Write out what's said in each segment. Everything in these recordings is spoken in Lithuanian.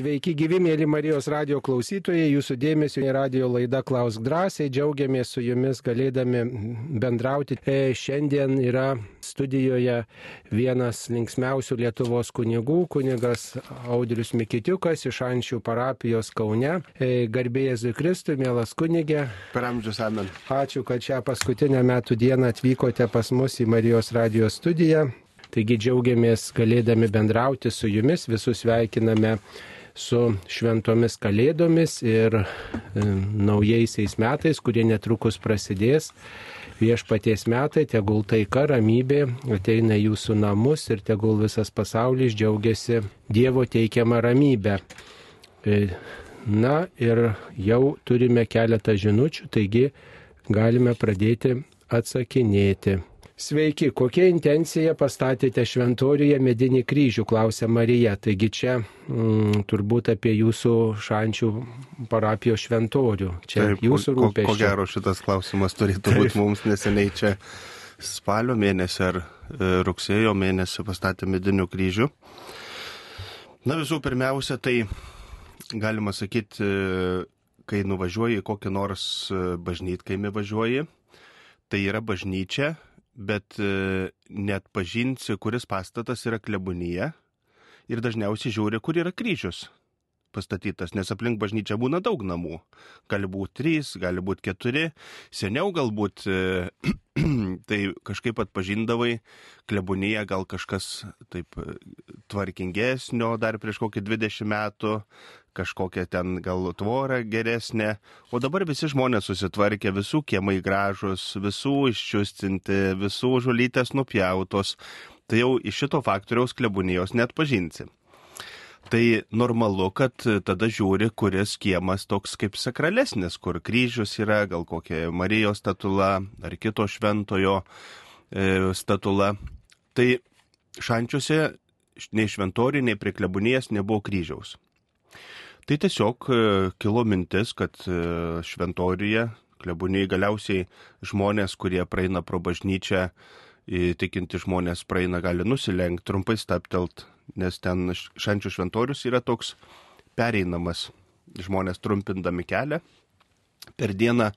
Sveiki gyvi, mėly Marijos radio klausytojai, jūsų dėmesio į radio laidą Klausk drąsiai, džiaugiamės su jumis galėdami bendrauti. E, šiandien yra studijoje vienas linksmiausių Lietuvos kunigų, kunigas Audrius Mikitiukas iš Ančių parapijos Kaune. E, garbėjas Kristui, mielas kunigė. Per amžius amen. Ačiū, kad šią paskutinę metų dieną atvykote pas mus į Marijos radio studiją. Taigi džiaugiamės galėdami bendrauti su jumis, visus sveikiname su šventomis kalėdomis ir e, naujaisiais metais, kurie netrukus prasidės. Viešpaties metai, tegul taika, ramybė ateina jūsų namus ir tegul visas pasaulis džiaugiasi Dievo teikiamą ramybę. E, na ir jau turime keletą žinučių, taigi galime pradėti atsakinėti. Sveiki, kokia intencija pastatėte šventoriuje medinį kryžių, klausė Marija. Taigi čia mm, turbūt apie jūsų šančių parapijos šventorių. Čia Taip, jūsų rūpesčiai. Ko, ko gero šitas klausimas turėtų būti mums neseniai čia spalio mėnesį ar e, rugsėjo mėnesį pastatė medinių kryžių. Na visų pirmiausia, tai galima sakyti, e, kai nuvažiuoji kokį nors e, bažnytkaimį važiuoji, tai yra bažnyčia bet e, net pažinsi, kuris pastatas yra klebonija ir dažniausiai žiūri, kur yra kryžius pastatytas, nes aplink bažnyčią būna daug namų. Gali būti trys, gali būti keturi. Seniau galbūt e, tai kažkaip atpažindavai, klebonija gal kažkas taip e, tvarkingesnio dar prieš kokį 20 metų, kažkokia ten gal tvora geresnė, o dabar visi žmonės susitvarkė, visų kiemai gražus, visų iščiustinti, visų žulytės nupjautos, tai jau iš šito faktoriaus klebunijos net pažinsi. Tai normalu, kad tada žiūri, kuris kiemas toks kaip sakralesnis, kur kryžius yra, gal kokia Marijos statula ar kito šventojo e, statula. Tai šančiuose nei šventoriui, nei prie klebunijas nebuvo kryžiaus. Tai tiesiog e, kilo mintis, kad e, šventoriuje, klebuniai galiausiai žmonės, kurie praeina pro bažnyčią, tikinti žmonės praeina, gali nusilenkti, trumpai staptelt, nes ten šančių šventorius yra toks pereinamas, žmonės trumpindami kelią. Per dieną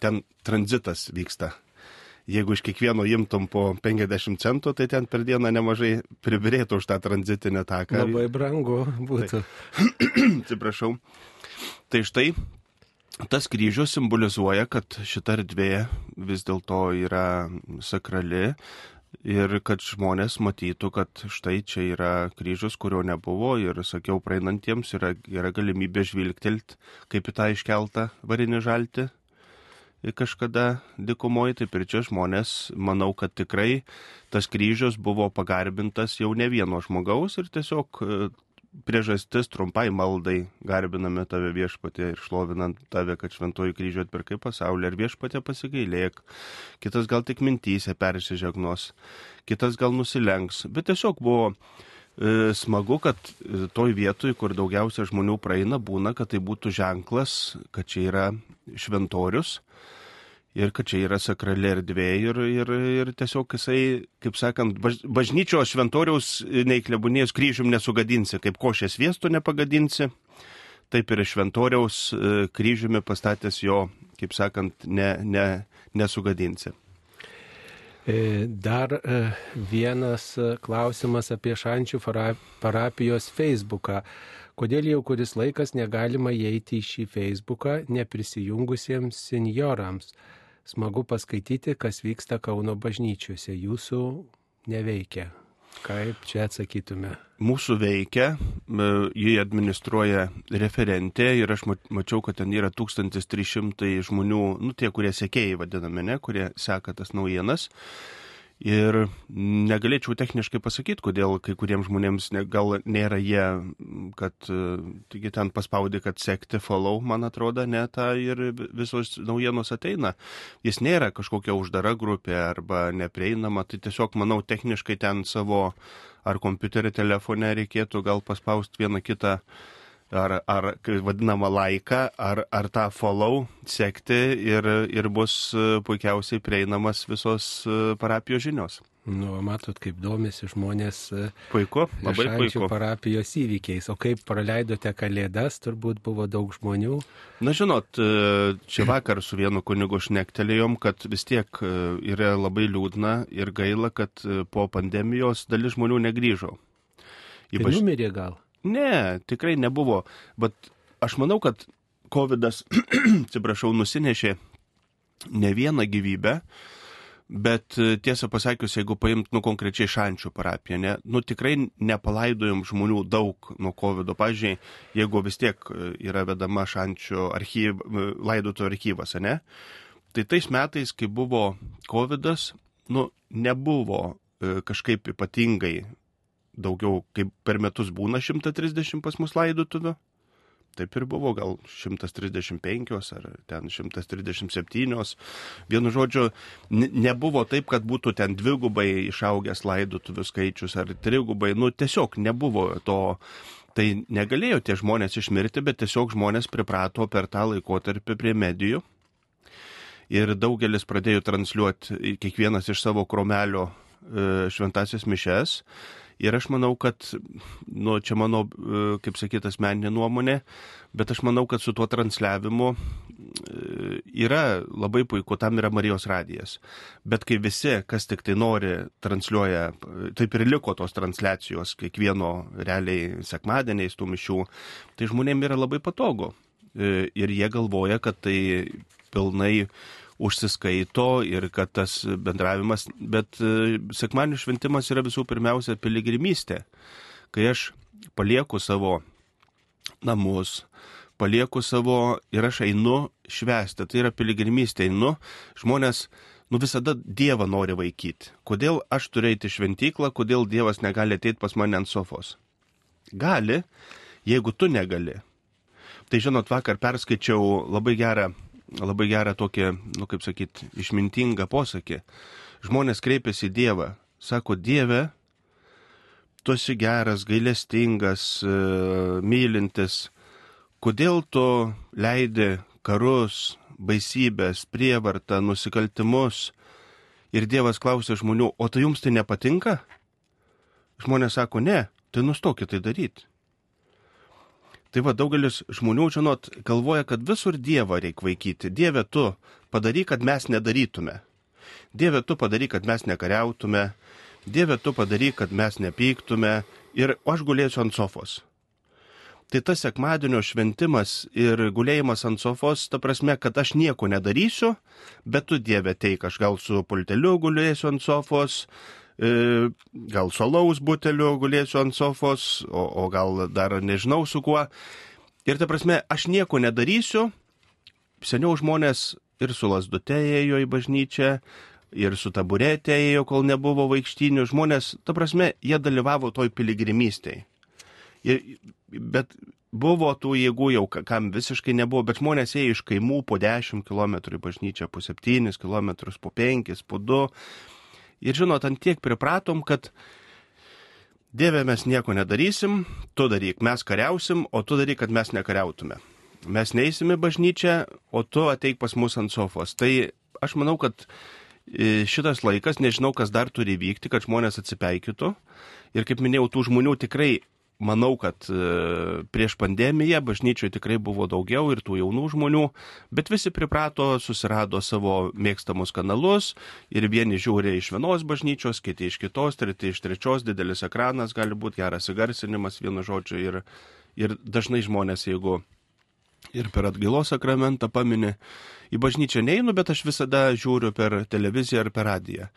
ten tranzitas vyksta jeigu iš kiekvieno imtum po 50 centų, tai ten per dieną nemažai pribirėtų už tą tranzitinę taką. Labai brangu būtų. Atsiprašau. Tai štai tas kryžius simbolizuoja, kad šita erdvė vis dėlto yra sakrali ir kad žmonės matytų, kad štai čia yra kryžius, kurio nebuvo ir, sakiau, praeinantiems yra, yra galimybė žvilgtelt, kaip į tą iškeltą varinį žaltį kažkada dikumoje, taip ir čia žmonės, manau, kad tikrai tas kryžius buvo pagarbintas jau ne vieno žmogaus ir tiesiog e, priežastis trumpai maldai. Garbiname tave viešpatė ir šlovinant tave, kad šventoji kryžių atpirkai pasaulį. Ir viešpatė pasigailėk, kitas gal tik mintysė persižegnos, kitas gal nusilenks, bet tiesiog buvo smagu, kad e, toj vietoj, kur daugiausia žmonių praeina, būna, kad tai būtų ženklas, kad čia yra šventorius ir kad čia yra sakrali erdvė ir, ir, ir tiesiog jisai, kaip sakant, baž, bažnyčios šventoriaus nei klebunės kryžium nesugadinsi, kaip košės viestų nepagadinsi, taip ir šventoriaus e, kryžiumi pastatęs jo, kaip sakant, ne, ne, nesugadinsi. E, dar e, vienas klausimas apie Šančių parapijos Facebooką. Kodėl jau kuris laikas negalima įeiti į šį Facebooką neprisijungusiems seniorams? smagu paskaityti, kas vyksta Kauno bažnyčiose. Jūsų neveikia. Kaip čia atsakytume? Mūsų veikia, jį administruoja referentė ir aš mačiau, kad ten yra 1300 žmonių, nu tie, kurie sekėjai vadiname, ne, kurie seka tas naujienas. Ir negalėčiau techniškai pasakyti, kodėl kai kuriems žmonėms ne, gal nėra jie, kad taigi ten paspaudė, kad sekti follow, man atrodo, ne tą ir visos naujienos ateina. Jis nėra kažkokia uždara grupė arba neprieinama, tai tiesiog, manau, techniškai ten savo ar kompiuterį telefone reikėtų gal paspausti vieną kitą ar, ar vadinamą laiką, ar, ar tą follow sekti ir, ir bus e, puikiausiai prieinamas visos e, parapijos žinios. Nu, matot, kaip domisi žmonės e, Puiku, labai puiku. parapijos įvykiais. O kaip praleidote kalėdas, turbūt buvo daug žmonių. Na žinot, čia vakar su vienu kunigu šnektelėjom, kad vis tiek yra labai liūdna ir gaila, kad po pandemijos dalis žmonių negryžo. Tai numirė gal. Ne, tikrai nebuvo. Bet aš manau, kad COVID, atsiprašau, nusinešė ne vieną gyvybę, bet e, tiesą pasakius, jeigu paimt, nu, konkrečiai šančių parapiją, ne, nu, tikrai nepalaidojom žmonių daug nuo COVID. Pavyzdžiui, jeigu vis tiek e, yra vedama šančių archyv, e, laidotų archyvas, ne, tai tais metais, kai buvo COVID, nu, nebuvo kažkaip ypatingai daugiau, kaip per metus būna 130 pas mus laidotuvių. Taip ir buvo, gal 135 ar ten 137. Vienu žodžiu, ne- nebuvo taip, kad būtų ten dvigubai išaugęs laidotuvių skaičius ar trigubai. Nu, tiesiog nebuvo to. Tai negalėjo tie žmonės išmirti, bet tiesiog žmonės priprato per tą laikotarpį prie medijų. Ir daugelis pradėjo transliuoti kiekvienas iš savo kromelio e, šventasias mišes. Ir aš manau, kad, nu, čia mano, e, kaip sakyt, asmeninė nuomonė, bet aš manau, kad su tuo transliavimu e, yra labai puiku, tam yra Marijos radijas. Bet kai visi, kas tik tai nori, transliuoja, e, taip ir liko tos transliacijos kiekvieno realiai sekmadieniais tų mišių, tai žmonėms yra labai patogu. Ir jie galvoja, kad tai pilnai užsiskaito ir kad tas bendravimas, bet e, sekmanių šventimas yra visų pirmiausia piligrimystė. Kai aš palieku savo namus, palieku savo ir aš einu švęsti, tai yra piligrimystė, einu, žmonės nu visada Dievą nori vaikyti. Kodėl aš turiu eiti šventyklą, kodėl Dievas negali ateiti pas mane ant sofos? Gali, jeigu tu negali. Tai žinot, vakar perskaičiau labai gerą labai gerą tokį, nu kaip sakyt, išmintingą posakį. Žmonės kreipiasi į Dievą. Sako, Dieve, tu esi geras, gailestingas, e, mylintis. Kodėl tu leidi karus, baisybės, prievartą, nusikaltimus? Ir Dievas klausia žmonių, o tai jums tai nepatinka? Žmonės sako, ne, tai nustokit tai daryti. Tai va daugelis žmonių, žinot, galvoja, kad visur Dievą reikia vaikyti. Dieve tu padaryk, kad mes nedarytume. Dieve tu padaryk, kad mes nekariautume. Dieve tu padaryk, kad mes nepyktume. Ir aš gulėsiu ant sofos. Tai tas sekmadienio šventimas ir gulėjimas ant sofos, ta prasme, kad aš nieko nedarysiu, bet tu Dieve teik, aš gal su pulteliu gulėsiu ant sofos, gal su alaus buteliu gulėsiu ant sofos, o, o gal dar nežinau su kuo. Ir ta prasme, aš nieko nedarysiu. Seniau žmonės ir su lasdute ėjo į bažnyčią, ir su taburetė ėjo, kol nebuvo vaikštinių. Žmonės, ta prasme, jie dalyvavo toj piligrimystėje. Ir, bet buvo tų jėgų jau, ka- kam visiškai nebuvo, bet žmonės ėjo iš kaimų po 10 km į bažnyčią, po 7 km, po 5, po 2. Ir žinot, ant tiek pripratom, kad Dieve mes nieko nedarysim, tu daryk, mes kariausim, o tu daryk, kad mes nekariautume. Mes neįsime bažnyčią, o tu ateik pas mus ant sofos. Tai aš manau, kad e, šitas laikas, nežinau, kas dar turi vykti, kad žmonės atsipeikytų. Ir kaip minėjau, tų žmonių tikrai manau, kad e, prieš pandemiją bažnyčioje tikrai buvo daugiau ir tų jaunų žmonių, bet visi priprato, susirado savo mėgstamus kanalus ir vieni žiūri iš vienos bažnyčios, kiti iš kitos, treti iš trečios, didelis ekranas gali būti, geras įgarsinimas, vienu žodžiu. Ir, ir dažnai žmonės, jeigu ir per atgailos sakramentą paminė, į bažnyčią neinu, bet aš visada žiūriu per televiziją ar per radiją.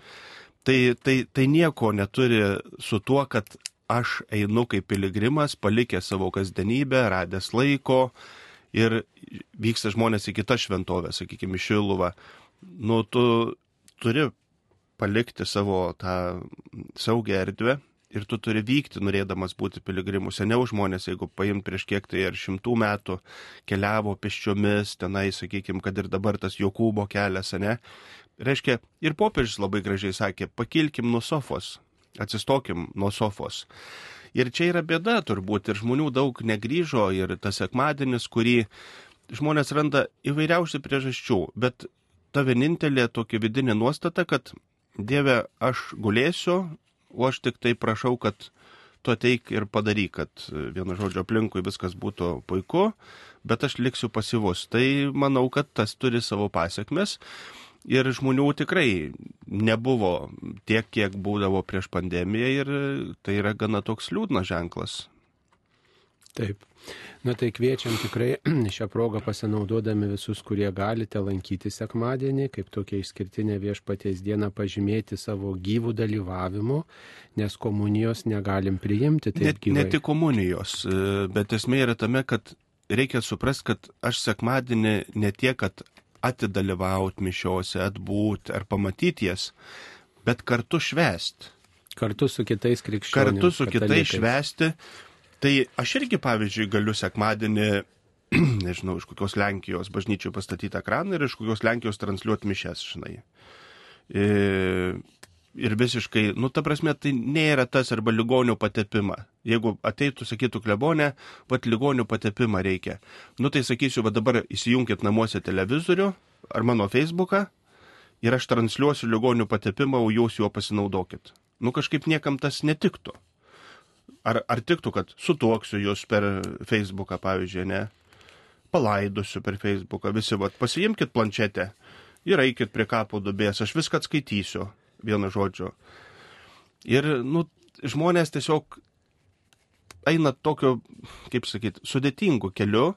Tai, tai, tai nieko neturi su tuo, kad aš einu kaip piligrimas, palikęs savo kasdienybę, radęs laiko ir vyksta žmonės į kitas šventovės, sakykime, Šiluvą. Nu, tu turi palikti savo tą saugią erdvę ir tu turi vykti, norėdamas būti piligrimu. Seniau žmonės, jeigu paimt prieš kiek tai ar šimtų metų, keliavo peščiomis, tenai, sakykime, kad ir dabar tas Jokūbo kelias, ne? Reiškia, ir popiežius labai gražiai sakė, pakilkim nuo sofos, atsistokim nuo sofos. Ir čia yra bėda turbūt, ir žmonių daug negryžo, ir tas sekmadienis, kurį žmonės randa įvairiausių priežasčių, bet ta vienintelė tokia vidinė nuostata, kad Dieve, aš gulėsiu, o aš tik tai prašau, kad tu ateik ir padaryk, kad vienu žodžiu aplinkui viskas būtų puiku, bet aš liksiu pasivus. Tai manau, kad tas turi savo pasiekmes. Ir žmonių tikrai nebuvo tiek, kiek būdavo prieš pandemiją ir tai yra gana toks liūdnas ženklas. Taip. Na tai kviečiam tikrai šią progą pasinaudodami visus, kurie galite lankyti sekmadienį, kaip tokia išskirtinė viešpaties diena pažymėti savo gyvų dalyvavimu, nes komunijos negalim priimti. Ne, ne tik komunijos, e, bet esmė yra tame, kad reikia suprasti, kad aš sekmadienį ne tiek, kad atidalyvauti mišiose, atbūti ar pamatyti jas, bet kartu švęsti. Kartu su kitais krikščionimis. Kartu su kitais švęsti Tai aš irgi, pavyzdžiui, galiu sekmadienį, nežinau, iš kokios Lenkijos bažnyčių pastatyti ekraną ir iš kokios Lenkijos transliuoti mišes, žinai. Ir, visiškai, nu, ta prasme, tai nėra tas arba ligonių patepimą. Jeigu ateitų, sakytų klebonė, vad ligonių patepimą reikia. Nu, tai sakysiu, va dabar įsijunkit namuose televizorių ar mano Facebooką ir aš transliuosiu ligonių patepimą, o jūs juo pasinaudokit. Nu, kažkaip niekam tas netiktų. Ar, ar tiktų, kad sutuoksiu jūs per Facebooką, pavyzdžiui, ne? Palaidosiu per Facebooką, visi, vat, pasiimkite planšetę ir eikit prie kapo dubės, aš viską atskaitysiu, vienu žodžiu. Ir, nu, žmonės tiesiog eina tokiu, kaip sakyti, sudėtingu keliu,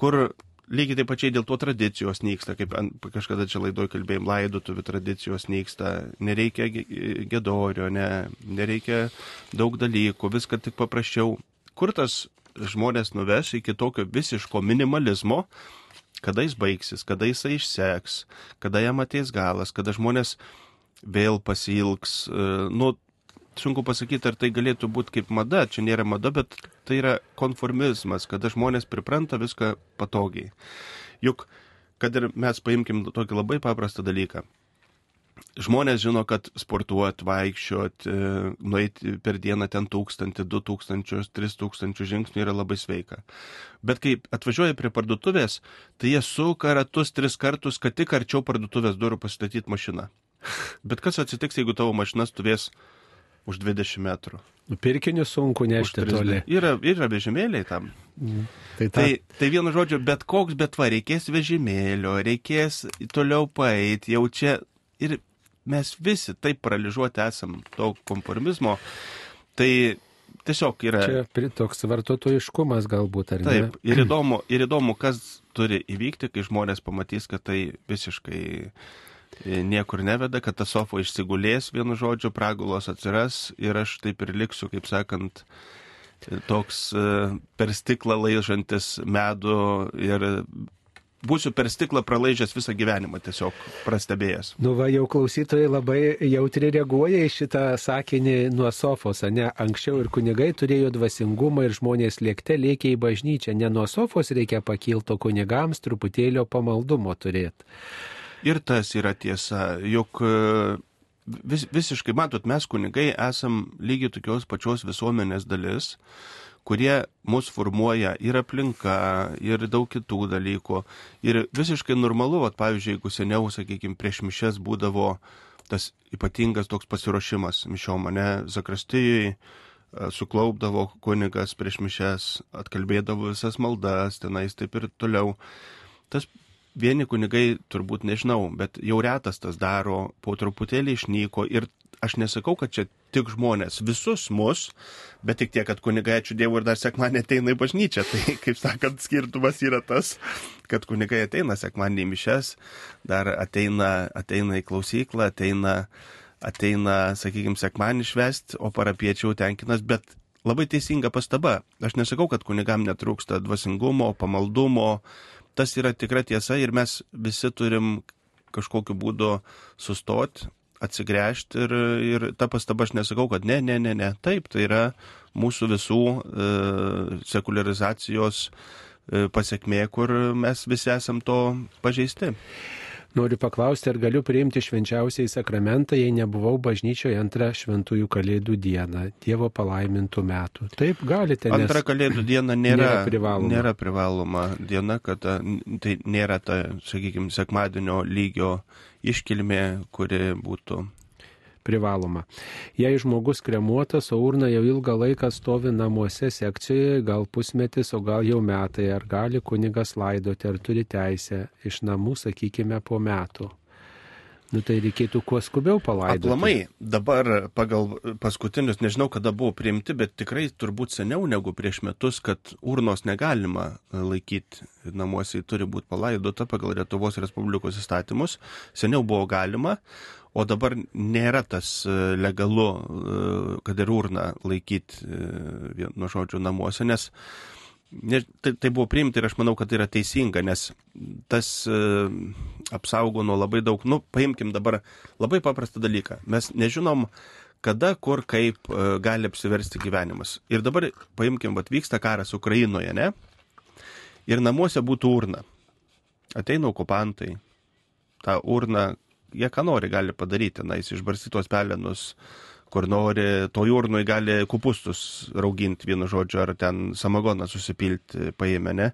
kur lygiai taip pačiai dėl to tradicijos nyksta, kaip kažkada čia laidoje kalbėjom, laidotuvių tradicijos nyksta, nereikia gedorio, ne, nereikia daug dalykų, viską tik paprasčiau. Kur tas žmonės nuves iki tokio visiško minimalizmo, kada jis baigsis, kada jisai išseks, kada jam ateis galas, kada žmonės vėl pasilgs, e, nu, sunku pasakyti, ar tai galėtų būti kaip mada, čia nėra mada, bet tai yra konformizmas, kada žmonės pripranta viską patogiai. Juk, kad ir mes paimkim tokį labai paprastą dalyką. Žmonės žino, kad sportuot, vaikščiot, e, nueiti per dieną ten tūkstantį, du tūkstančius, tris tūkstančius žingsnių yra labai sveika. Bet kai atvažiuoja prie parduotuvės, tai jie suka ratus tris kartus, kad tik arčiau parduotuvės durų pasistatyti mašiną. Bet kas atsitiks, jeigu tavo mašina stovės už 20 metrų. Nu, Pirkinių sunku nešti toli. Yra, yra vežimėliai tam. Mm. Tai, ta... tai, tai vienu žodžiu, bet koks, bet va, reikės vežimėlio, reikės toliau paeiti, jau čia ir mes visi taip paralyžiuoti esam to konformizmo. Tai tiesiog yra. Čia toks vartotojiškumas galbūt, ar taip, ne? Taip, ir įdomu, ir įdomu, kas turi įvykti, kai žmonės pamatys, kad tai visiškai niekur neveda, kad ta sofa išsigulės, vienu žodžiu, pragulos atsiras ir aš taip ir liksiu, kaip sakant, toks e, per stiklą laižantis medų ir būsiu per stiklą pralaižęs visą gyvenimą, tiesiog prastebėjęs. Nu va, jau klausytojai labai jautri reaguoja į šitą sakinį nuo sofos, ne? Anksčiau ir kunigai turėjo dvasingumą ir žmonės lėkte lėkė į bažnyčią. Ne nuo sofos reikia pakilto kunigams truputėlio pamaldumo turėti. Ir tas yra tiesa, juk e, vis, visiškai, matot, mes kunigai esam lygiai tokios pačios visuomenės dalis, kurie mus formuoja ir aplinka, ir daug kitų dalykų. Ir visiškai normalu, vat, pavyzdžiui, jeigu seniau, sakykime, prieš mišes būdavo tas ypatingas toks pasiruošimas mišiom, mane zakrastijai e, suklaupdavo kunigas prieš mišes, atkalbėdavo visas maldas, tenais taip ir toliau. Tas vieni kunigai turbūt nežinau, bet jau retas tas daro, po truputėlį išnyko ir aš nesakau, kad čia tik žmonės, visus mus, bet tik tiek, kad kunigai, ačiū Dievui, ir dar sekmanį ateina į bažnyčią. Tai, kaip sakant, skirtumas yra tas, kad kunigai ateina sekmanį į mišes, dar ateina, ateina į klausyklą, ateina, ateina sakykime, sekmanį švest, o parapiečiau tenkinas, bet labai teisinga pastaba. Aš nesakau, kad kunigam netrūksta dvasingumo, pamaldumo, tas yra tikra tiesa ir mes visi turim kažkokiu būdu sustoti, atsigręžti ir, ir ta pastaba aš nesakau, kad ne, ne, ne, ne. Taip, tai yra mūsų visų e, sekularizacijos e, pasiekmė, kur mes visi esam to pažeisti. Noriu paklausti, ar galiu priimti švenčiausiai sakramentą, jei nebuvau bažnyčioje antrą šventųjų kalėdų dieną, Dievo palaimintų metų. Taip, galite. Antrą kalėdų dieną nėra, nėra, privaloma. nėra privaloma diena, kad tai nėra ta, sakykime, sekmadienio lygio iškilmė, kuri būtų privaloma. Jei žmogus kremuotas, o urna jau ilgą laiką stovi namuose sekcijoje, gal pusmetis, o gal jau metai, ar gali kunigas laidoti, ar turi teisę iš namų, sakykime, po metų. Nu tai reikėtų kuo skubiau palaidoti. Aplamai, dabar pagal paskutinius, nežinau kada buvo priimti, bet tikrai turbūt seniau negu prieš metus, kad urnos negalima laikyti namuose, turi būti palaidota pagal Lietuvos Respublikos įstatymus. Seniau buvo galima, o dabar nėra tas e, legalu, e, kad ir urną laikyti, e, nuo žodžių, namuose, nes ne, tai, tai buvo priimta ir aš manau, kad tai yra teisinga, nes tas e, apsaugo nuo labai daug, nu, paimkim dabar labai paprastą dalyką. Mes nežinom, kada, kur, kaip e, gali apsiversti gyvenimas. Ir dabar paimkim, vad vyksta karas Ukrainoje, ne? Ir namuose būtų urna. Ateina okupantai, tą urną, jie ką nori gali padaryti, na, jis išbarstytos pelenus, kur nori, to jūrnui gali kupustus rauginti vienu žodžiu, ar ten samagoną susipilti paėmę, ne?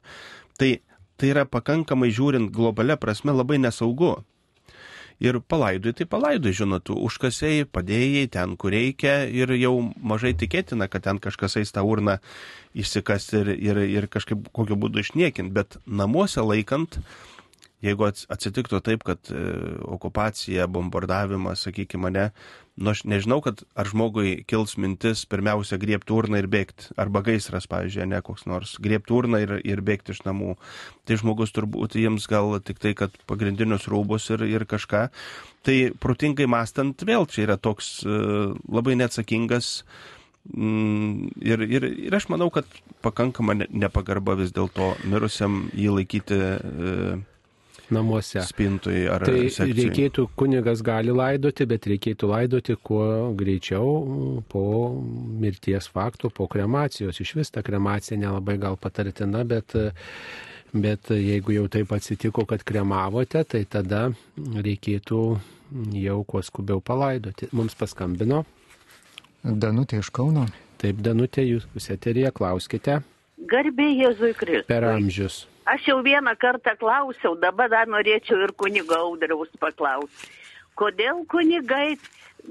Tai, tai yra pakankamai žiūrint globalia prasme labai nesaugu. Ir palaidui, tai palaidui, žinot, užkasiai, padėjai ten, kur reikia ir jau mažai tikėtina, kad ten kažkas eis tą urną išsikas ir, ir, ir kažkaip kokiu būdu išniekint, bet namuose laikant, jeigu atsitiktų taip, kad e, okupacija, bombardavimas, sakykime, mane, nu aš nežinau, kad ar žmogui kils mintis pirmiausia griebti urną ir bėgti, arba gaisras, pavyzdžiui, ne koks nors, griebti urną ir, ir bėgti iš namų. Tai žmogus turbūt jiems gal tik tai, kad pagrindinius rūbus ir, ir kažką. Tai protingai mastant, vėl čia yra toks uh, labai neatsakingas Mm, ir, ir, ir aš manau, kad pakankama nepagarba vis dėlto mirusiam jį laikyti e, namuose. Spintui ar tai sekcijai. reikėtų, kunigas gali laidoti, bet reikėtų laidoti kuo greičiau po mirties faktų, po kremacijos. Iš vis ta kremacija nelabai gal patartina, bet, bet jeigu jau taip atsitiko, kad kremavote, tai tada reikėtų jau kuo skubiau palaidoti. Mums paskambino. Danutė iš Kauno. Taip, Danutė, jūs eterija, klauskite. Garbė Jėzui Kristui. Per amžius. Aš jau vieną kartą klausiau, dabar dar norėčiau ir kunigo audraus paklausti. Kodėl kunigai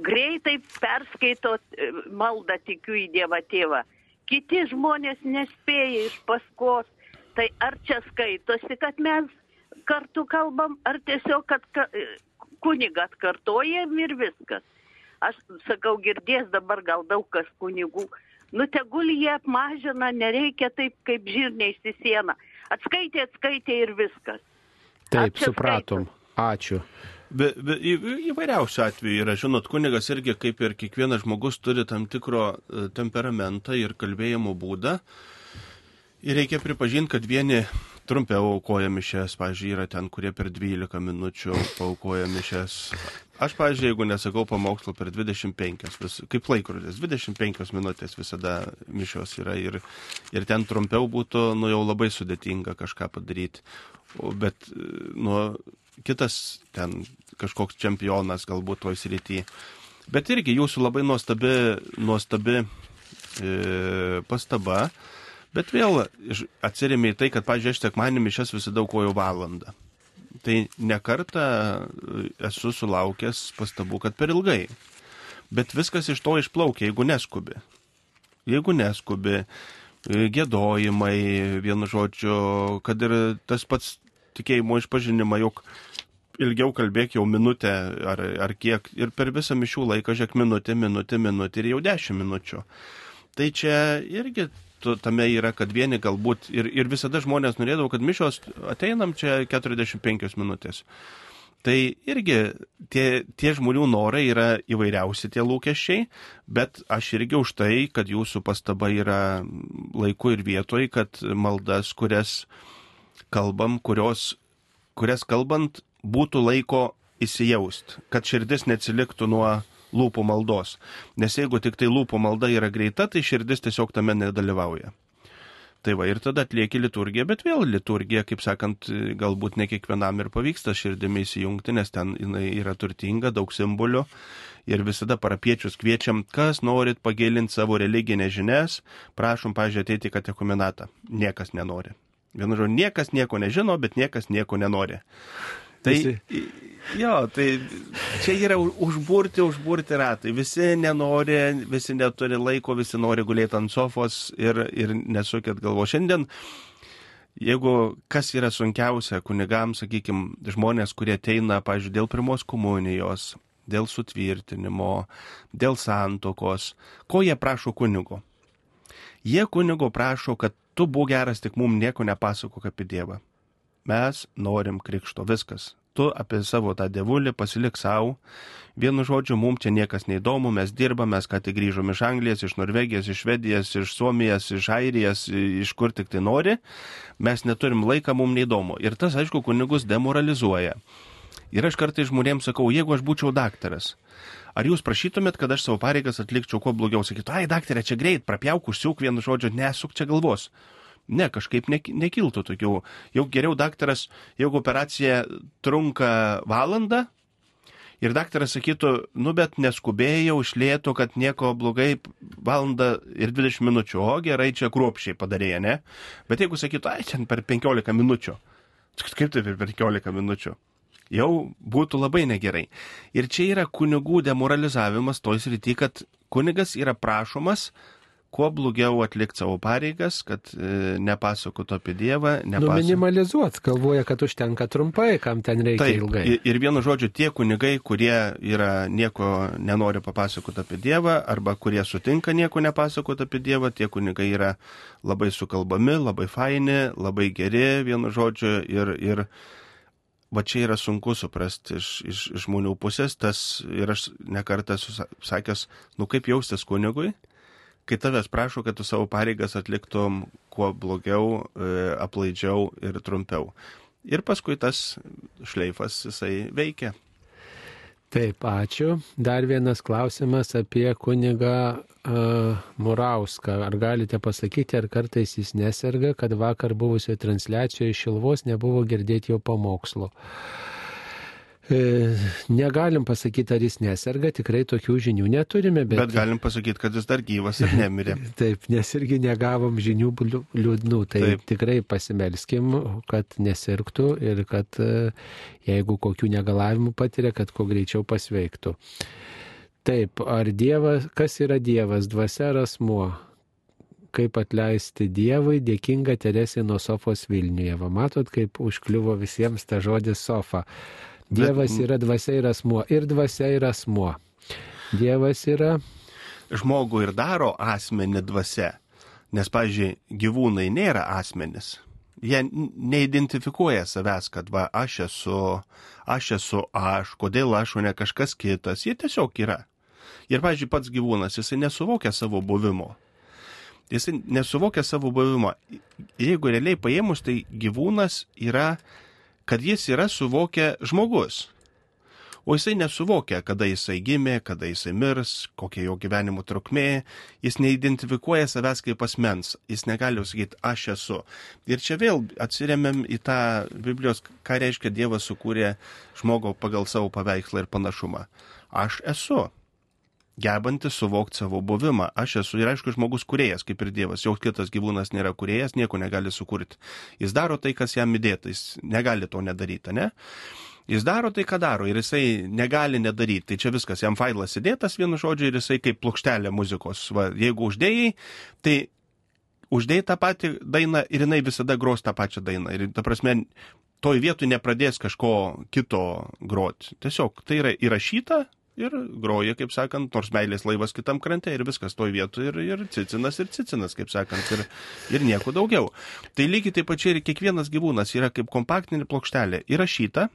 greitai perskaito e, maldą tikiu į Dievą tėvą? Kiti žmonės nespėja iš paskos. Tai ar čia skaitosi, kad mes kartu kalbam, ar tiesiog, kad ka, e, kunigą atkartojam ir viskas. Aš sakau, girdės dabar gal daug kas kunigų. Nu tegul jie apmažina, nereikia taip kaip žirniais į sieną. Atskaitė, atskaitė ir viskas. Taip, supratom. Ačiū. Be, be, į, įvairiausių atvejų yra, žinot, kunigas irgi kaip ir kiekvienas žmogus turi tam tikro e, temperamentą ir kalbėjimo būdą. Ir reikia pripažinti, kad vieni trumpiau aukoja mišes, pavyzdžiui, yra ten, kurie per 12 minučių paukoja mišes. Aš, pavyzdžiui, jeigu nesakau pamokslų per 25, vis, kaip laikrodis, 25 minutės visada mišios yra ir, ir ten trumpiau būtų, nu jau labai sudėtinga kažką padaryti. Bet, nu, kitas ten kažkoks čempionas galbūt toj srity. Bet irgi jūsų labai nuostabi, nuostabi e, pastaba. Bet vėl atsirėmė į tai, kad, pažiūrėjau, aš sekmanį mišęs visada aukojau valandą. Tai nekartą esu sulaukęs pastabų, kad per ilgai. Bet viskas iš to išplaukia, jeigu neskubi. Jeigu neskubi, gėdojimai, vienu žodžiu, kad ir tas pats tikėjimo išpažinimą, jog ilgiau kalbėk jau minutę ar, ar kiek ir per visą mišių laiką žiūrėk minutę, minutę, minutę ir jau dešimt minučių. Tai čia irgi tame yra, kad vieni galbūt ir, ir visada žmonės norėdavo, kad mišos ateinam čia 45 minutės. Tai irgi tie, tie žmonių norai yra įvairiausi tie lūkesčiai, bet aš irgi už tai, kad jūsų pastaba yra laiku ir vietoj, kad maldas, kurias kalbam, kurios, kurias kalbant būtų laiko įsijaust, kad širdis neatsiliktų nuo lūpų maldos. Nes jeigu tik tai lūpų malda yra greita, tai širdis tiesiog tame nedalyvauja. Tai va ir tada atlieki liturgiją, bet vėl liturgija, kaip sakant, galbūt ne kiekvienam ir pavyksta širdimi įsijungti, nes ten jinai yra turtinga, daug simbolių. Ir visada parapiečius kviečiam, kas norit pagilinti savo religinės žinias, prašom, pažiūrėjau, ateiti į katekumenatą. Niekas nenori. Vienu žodžiu, niekas nieko nežino, bet niekas nieko nenori. Tai, Visi- jo, tai čia yra užburti, užburti ratai. Visi nenori, visi neturi laiko, visi nori gulėti ant sofos ir, ir nesukėt galvo. Šiandien, jeigu kas yra sunkiausia kunigams, sakykime, žmonės, kurie ateina, pažiūrėjau, dėl pirmos komunijos, dėl sutvirtinimo, dėl santokos, ko jie prašo kunigo? Jie kunigo prašo, kad tu būk geras, tik mums nieko nepasakok apie Dievą. Mes norim krikšto, viskas. Tu apie savo tą dievulį pasilik savo. Vienu žodžiu, mums čia niekas neįdomu, mes dirbame, mes ką tik grįžom iš Anglijos, iš Norvegijos, iš Švedijos, iš Suomijos, iš Airijos, iš kur tik tai nori. Mes neturim laiką, mums neįdomu. Ir tas, aišku, kunigus demoralizuoja. Ir aš kartai žmonėms sakau, jeigu aš būčiau daktaras, ar jūs prašytumėt, kad aš savo pareigas atlikčiau kuo blogiau? Sakytų, ai, daktarė, čia greit, prapjauk, užsiūk vienu žodžiu, nesuk čia galvos. Ne, kažkaip nek- nekiltų tokių. Jau geriau daktaras, jeigu operacija trunka valandą ir daktaras sakytų, nu bet neskubėjau, išlėtų, kad nieko blogai valandą ir 20 minučių, o gerai čia kruopšiai padarė, ne? Bet jeigu sakytų, ai, čia per 15 minučių, kaip tai per 15 minučių? Jau būtų labai negerai. Ir čia yra kunigų demoralizavimas toj srity, kad kunigas yra prašomas kuo blogiau atlikti savo pareigas, kad e, nepasakotų apie Dievą, Nu, nepasakotų. minimalizuot, galvoja, kad užtenka trumpai, kam ten reikia Taip, ilgai. ir, vienu žodžiu, tie kunigai, kurie yra nieko nenori papasakoti apie Dievą, arba kurie sutinka nieko nepasakoti apie Dievą, tie kunigai yra labai sukalbami, labai faini, labai geri, vienu žodžiu, ir, ir va čia yra sunku suprasti iš, iš, iš žmonių pusės, tas ir aš nekartą sakęs, nu kaip jaustis kunigui, kai tavęs prašo, kad tu savo pareigas atliktum kuo blogiau, e, aplaidžiau ir trumpiau. Ir paskui tas šleifas jisai veikia. Taip, ačiū. Dar vienas klausimas apie kunigą uh, Murauską. Ar galite pasakyti, ar kartais jis neserga, kad vakar buvusioje transliacijoje iš Šilvos nebuvo girdėti jo pamokslo? E, negalim pasakyti, ar jis neserga, tikrai tokių žinių neturime, bet, Bet galim pasakyti, kad jis dar gyvas ir nemirė. Taip, nes irgi negavom žinių liūdnų, tai Taip. Taip. tikrai pasimelskim, kad nesirgtų ir kad e, jeigu kokių negalavimų patiria, kad kuo greičiau pasveiktų. Taip, ar Dievas, kas yra Dievas, dvasia ar asmuo? Kaip atleisti Dievui, dėkinga Teresė nuo sofos Vilniuje. Va matot, kaip užkliuvo visiems ta žodis sofa. Dievas Bet- yra dvasia ir asmuo. Ir dvasia ir asmuo. Dievas yra Žmogų ir daro asmenį dvasia. Nes, pavyzdžiui, gyvūnai nėra asmenis. Jie neidentifikuoja savęs, kad va, aš esu, aš esu aš, kodėl aš, o ne kažkas kitas. Jie tiesiog yra. Ir, pavyzdžiui, pats gyvūnas, jisai nesuvokia savo buvimo. Jisai nesuvokia savo buvimo. Jeigu realiai paėmus, tai gyvūnas yra, kad jis yra suvokia žmogus. O jisai nesuvokia, kada jisai gimė, kada jisai mirs, kokia jo gyvenimo trukmė, jis neidentifikuoja savęs kaip asmens, jis negali sakyti, aš esu. Ir čia vėl atsiriamėm į tą Biblijos, ką reiškia Dievas sukūrė žmogų pagal savo paveikslą ir panašumą. Aš esu gebantis suvokti savo buvimą. Aš esu ir aišku žmogus kuriejas, kaip ir Dievas. Joks kitas gyvūnas nėra kuriejas, nieko negali sukurti. Jis daro tai, kas jam įdėta, jis negali to nedaryti, ne? Jis daro tai, ką daro ir jisai negali nedaryti. Tai čia viskas, jam failas įdėtas vienu žodžiu ir jisai kaip plokštelė muzikos. Va, jeigu uždėjai, tai uždėjai tą patį dainą ir jinai visada gros tą pačią dainą. Ir ta prasme, toj vietoj nepradės kažko kito groti. Tiesiog tai yra įrašyta ir groja, kaip sakant, nors meilės laivas kitam krante ir viskas toj vietoj ir, ir cicinas ir cicinas, kaip sakant, ir, ir nieko daugiau. Tai lygiai taip pačiai ir kiekvienas gyvūnas yra kaip kompaktinė plokštelė įrašyta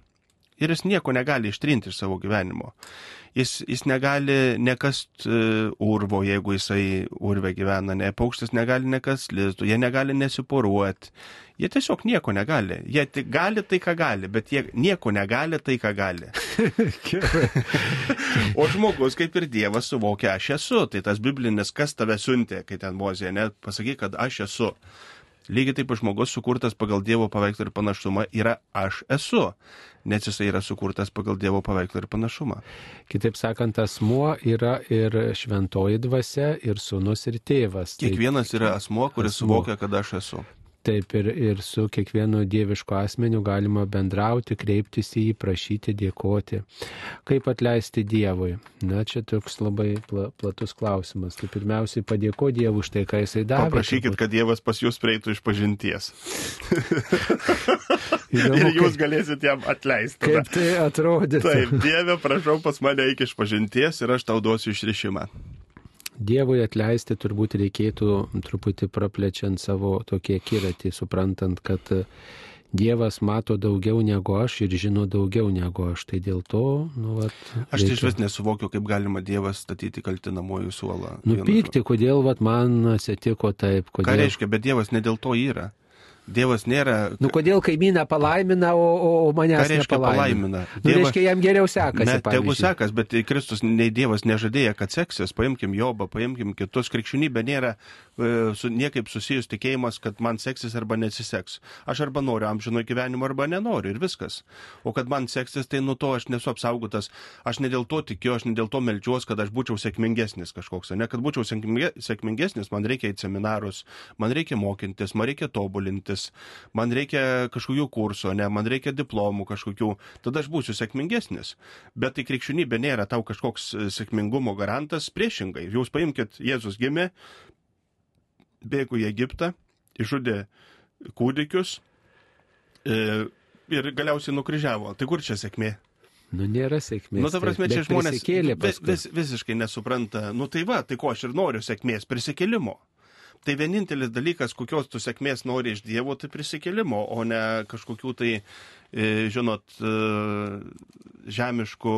ir jis nieko negali ištrinti iš savo gyvenimo. Jis, jis negali nekast uh, urvo, jeigu jisai urve gyvena, ne, paukštis negali nekast lizdų, jie negali nesiporuoti. Jie tiesiog nieko negali. Jie tik gali tai, ką gali, bet jie nieko negali tai, ką gali. o žmogus, kaip ir Dievas, suvokia, aš esu. Tai tas biblinis, kas tave siuntė, kai ten mozė, net pasakyk, kad aš esu. Lygiai taip žmogus sukurtas pagal Dievo paveikslą ir panašumą yra aš esu, nes jisai yra sukurtas pagal Dievo paveikslą ir panašumą. Kitaip sakant, asmuo yra ir šventoji dvasia, ir sunus, ir tėvas. Kiekvienas yra asmuo, kuris Asmuo. suvokia, kad aš esu. Taip ir, ir su kiekvienu dievišku asmeniu galima bendrauti, kreiptis į jį, prašyti, dėkoti. Kaip atleisti Dievui? Na, čia toks labai pla, platus klausimas. Tai pirmiausiai padėko Dievui už tai, ką jisai davė. Paprašykit, kad Dievas pas jūs prieitų iš pažinties. Įdomu, ir jūs kaip- galėsit jam atleisti. Kaip tai atrodė? Taip, Dieve, prašau pas mane iki iš pažinties ir aš tau duosiu išrišimą. Dievui atleisti turbūt reikėtų truputį praplečiant savo tokį akiratį, suprantant, kad Dievas mato daugiau negu aš ir žino daugiau negu aš. Tai dėl to, nu, vat, Aš tai iš vis nesuvokiu, kaip galima Dievas statyti kaltinamojų suolą. Nupykti, kodėl vat, man atsitiko taip, žodžiu. Ką kodėl. reiškia, bet Dievas ne dėl to yra. Dievas nėra. Nu, kodėl kaimyną palaimina, o, o, o Ką manęs reiškia nepalaimina? palaimina? Nu, reiškia, jam geriau sekasi. Ne, tegu sekas, bet Kristus nei Dievas nežadėjo, kad seksis. Paimkim Jobą, paimkim kitus. Krikščionybė nėra e, su, niekaip susijus tikėjimas, kad man seksis arba nesiseks. Aš arba noriu amžino gyvenimo, arba nenoriu ir viskas. O kad man seksis, tai nuo to aš nesu apsaugotas. Aš ne dėl to tikiu, aš ne dėl to melčiuos, kad aš būčiau sėkmingesnis kažkoks. Ne, kad būčiau sėkminge- sėkmingesnis, man reikia į seminarus, man reikia mokintis, man reikia tobulintis, man reikia kažkokių kursų, ne, man reikia diplomų kažkokių, tada aš būsiu sėkmingesnis. Bet tai krikščionybė nėra tau kažkoks e, sėkmingumo garantas, priešingai. Jūs paimkite, Jėzus gimė, bėgo į Egiptą, išžudė kūdikius e, ir galiausiai nukryžiavo. Tai kur čia sėkmė? Nu, nėra sėkmės. Nu, ta prasme, taip, čia žmonės vis, vis, visiškai nesupranta. Nu tai va, tai ko aš ir noriu sėkmės, prisikėlimo. Tai vienintelis dalykas, kokios tu sėkmės nori iš Dievo, tai prisikėlimo, o ne kažkokių tai, e, žinot, e, žemiškų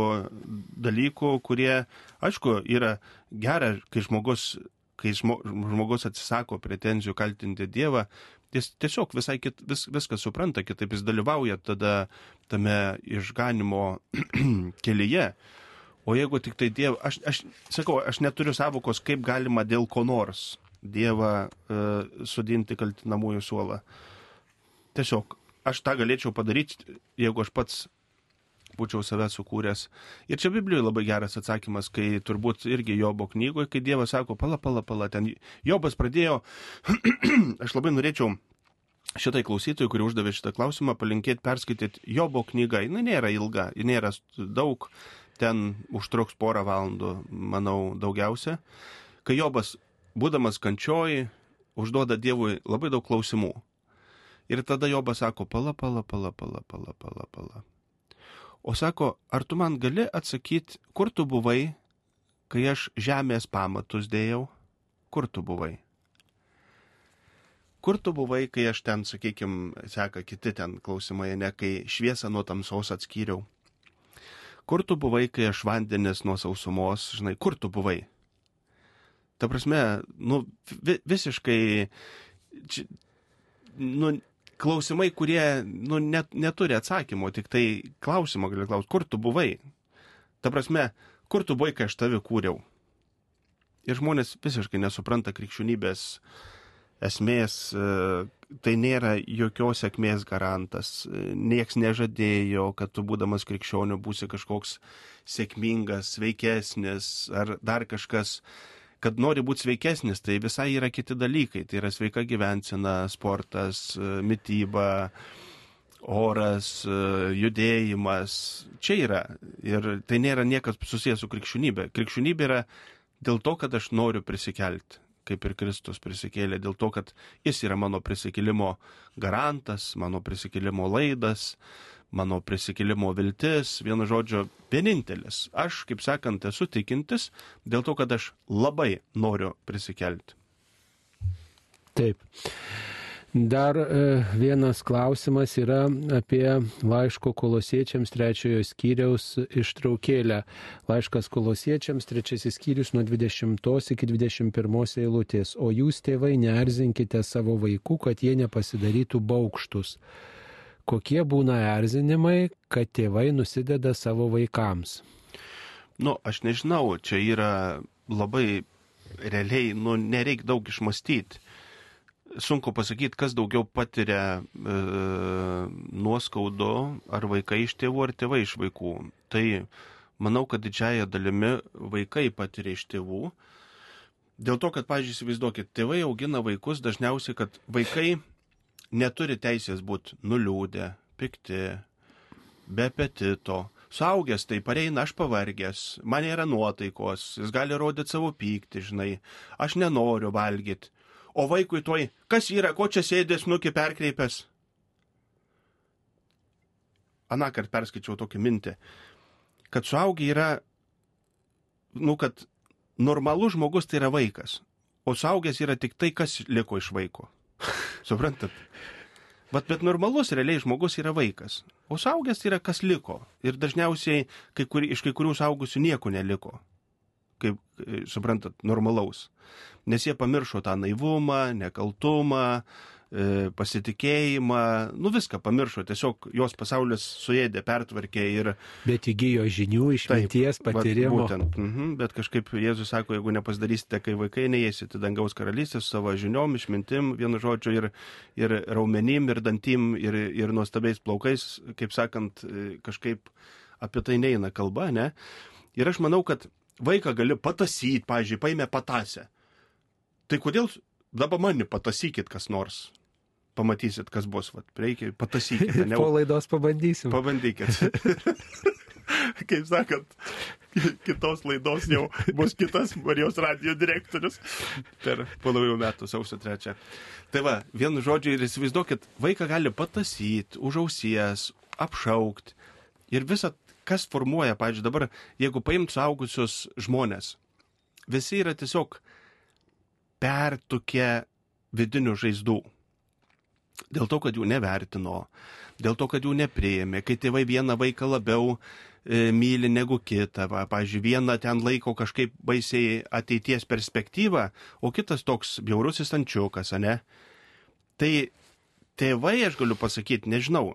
dalykų, kurie, aišku, yra gera, kai žmogus, kai žmo, žmogus atsisako pretenzijų kaltinti Dievą, jis tiesiog visai kit, vis, viską supranta, kitaip jis dalyvauja tada tame išganimo kelyje. O jeigu tik tai Dievą, aš, aš sakau, aš neturiu savokos, kaip galima dėl ko nors Dievą uh, sudinti kaltinamųjų suolą. Tiesiog aš tą galėčiau padaryti, jeigu aš pats būčiau save sukūręs. Ir čia Biblijoje labai geras atsakymas, kai turbūt irgi Jobo knygoje, kai Dievas sako, pala, pala, pala, ten Jobas pradėjo, aš labai norėčiau šitai klausytojui, kuri uždavė šitą klausimą, palinkėti perskaityti Jobo knygą. Jis nėra ilga, ji nėra daug, ten užtruks porą valandų, manau, daugiausia. Kai Jobas, būdamas kančioj, užduoda Dievui labai daug klausimų. Ir tada Jobas sako, pala, pala, pala, pala, pala, pala, pala. O sako, ar tu man gali atsakyti, kur tu buvai, kai aš žemės pamatus dėjau? Kur tu buvai? Kur tu buvai, kai aš ten, sakykime, seka kiti ten klausimai, ne kai šviesą nuo tamsos atskyriau? Kur tu buvai, kai aš vandenis nuo sausumos, žinai, kur tu buvai? Ta prasme, nu, vi, visiškai, čia, nu, klausimai, kurie, nu, net, neturi atsakymo, tik tai klausimo gali klausti, kur tu buvai? Ta prasme, kur tu buvai, kai aš tave kūriau? Ir žmonės visiškai nesupranta krikščionybės esmės, e, tai nėra jokios sėkmės garantas. Niekas nežadėjo, kad tu būdamas krikščioniu būsi kažkoks sėkmingas, sveikesnis ar dar kažkas. Kad nori būti sveikesnis, tai visai yra kiti dalykai. Tai yra sveika gyvensena, sportas, e, mytyba, oras, e, judėjimas. Čia yra. Ir tai nėra niekas susijęs su krikščionybė. Krikščionybė yra dėl to, kad aš noriu prisikelti kaip ir Kristus prisikėlė, dėl to, kad jis yra mano prisikėlimo garantas, mano prisikėlimo laidas, mano prisikėlimo viltis, vienu žodžiu, vienintelis. Aš, kaip sakant, esu tikintis dėl to, kad aš labai noriu prisikelti. Taip. Dar e, vienas klausimas yra apie laiško kolosiečiams trečiojo skyriaus ištraukėlę. Laiškas kolosiečiams trečiasis skyrius nuo 20 iki 21 eilutės. O jūs, tėvai, neerzinkite savo vaikų, kad jie nepasidarytų baukštus. Kokie būna erzinimai, kad tėvai nusideda savo vaikams? Nu, aš nežinau, čia yra labai realiai, nu, nereik daug išmastyti sunku pasakyti, kas daugiau patiria e, nuoskaudo, ar vaikai iš tėvų, ar tėvai iš vaikų. Tai manau, kad didžiaja dalimi vaikai patiria iš tėvų. Dėl to, kad, pažiūrėjau, įsivaizduokit, tėvai augina vaikus dažniausiai, kad vaikai neturi teisės būti nuliūdę, pikti, be apetito. Saugęs tai pareina, aš pavargęs, man yra nuotaikos, jis gali rodyti savo pyktį, žinai, aš nenoriu valgyti. O vaikui toj, kas yra, ko čia sėdės, nuki perkreipęs? Anakart perskaičiau tokį mintį, kad suaugę yra, nu, kad normalus žmogus tai yra vaikas, o suaugęs yra tik tai, kas liko iš vaiko. Suprantat? Bet, bet normalus realiai žmogus yra vaikas, o suaugęs yra kas liko. Ir dažniausiai kai kur, iš kai kurių suaugusių nieko neliko. Kaip, suprantat, normalaus. Nes jie pamiršo tą naivumą, nekaltumą, E, pasitikėjimą, nu viską pamiršo, tiesiog jos pasaulis suėdė, pertvarkė ir... Bet įgyjo žinių, išminties, patyrimo. Būtent, mhm, bet kažkaip Jėzus sako, jeigu nepasidarysite, kai vaikai neįsite dangaus karalystės savo žiniom, išmintim, vienu žodžiu, ir, ir raumenim, ir dantim, ir, ir nuostabiais plaukais, kaip sakant, e, kažkaip apie tai neina kalba, ne? Ir aš manau, kad vaiką gali patasyti, pažiūrėjau, paėmė patasę. Tai kodėl dabar mani patasykit kas nors? Pamatysit, kas bus. Vat, reikia, patasykite. Ne... po laidos pabandysim. Pabandykit. Kaip sakant, kitos laidos jau bus kitas Marijos radio direktorius per po naujų metų, sausio trečią. Tai va, vienu žodžiu ir įsivaizduokit, vaiką gali patasyti, už ausies, apšaukti. Ir visa, kas formuoja, pavyzdžiui, dabar, jeigu paimt suaugusius žmonės, visi yra tiesiog pertukę vidinių žaizdų dėl to, kad jų nevertino, dėl to, kad jų neprieėmė, kai tėvai vieną vaiką labiau e, myli negu kitą, va, pavyzdžiui, vieną ten laiko kažkaip baisiai ateities perspektyvą, o kitas toks bjaurusis ančiukas, ne? Tai tėvai, aš galiu pasakyti, nežinau,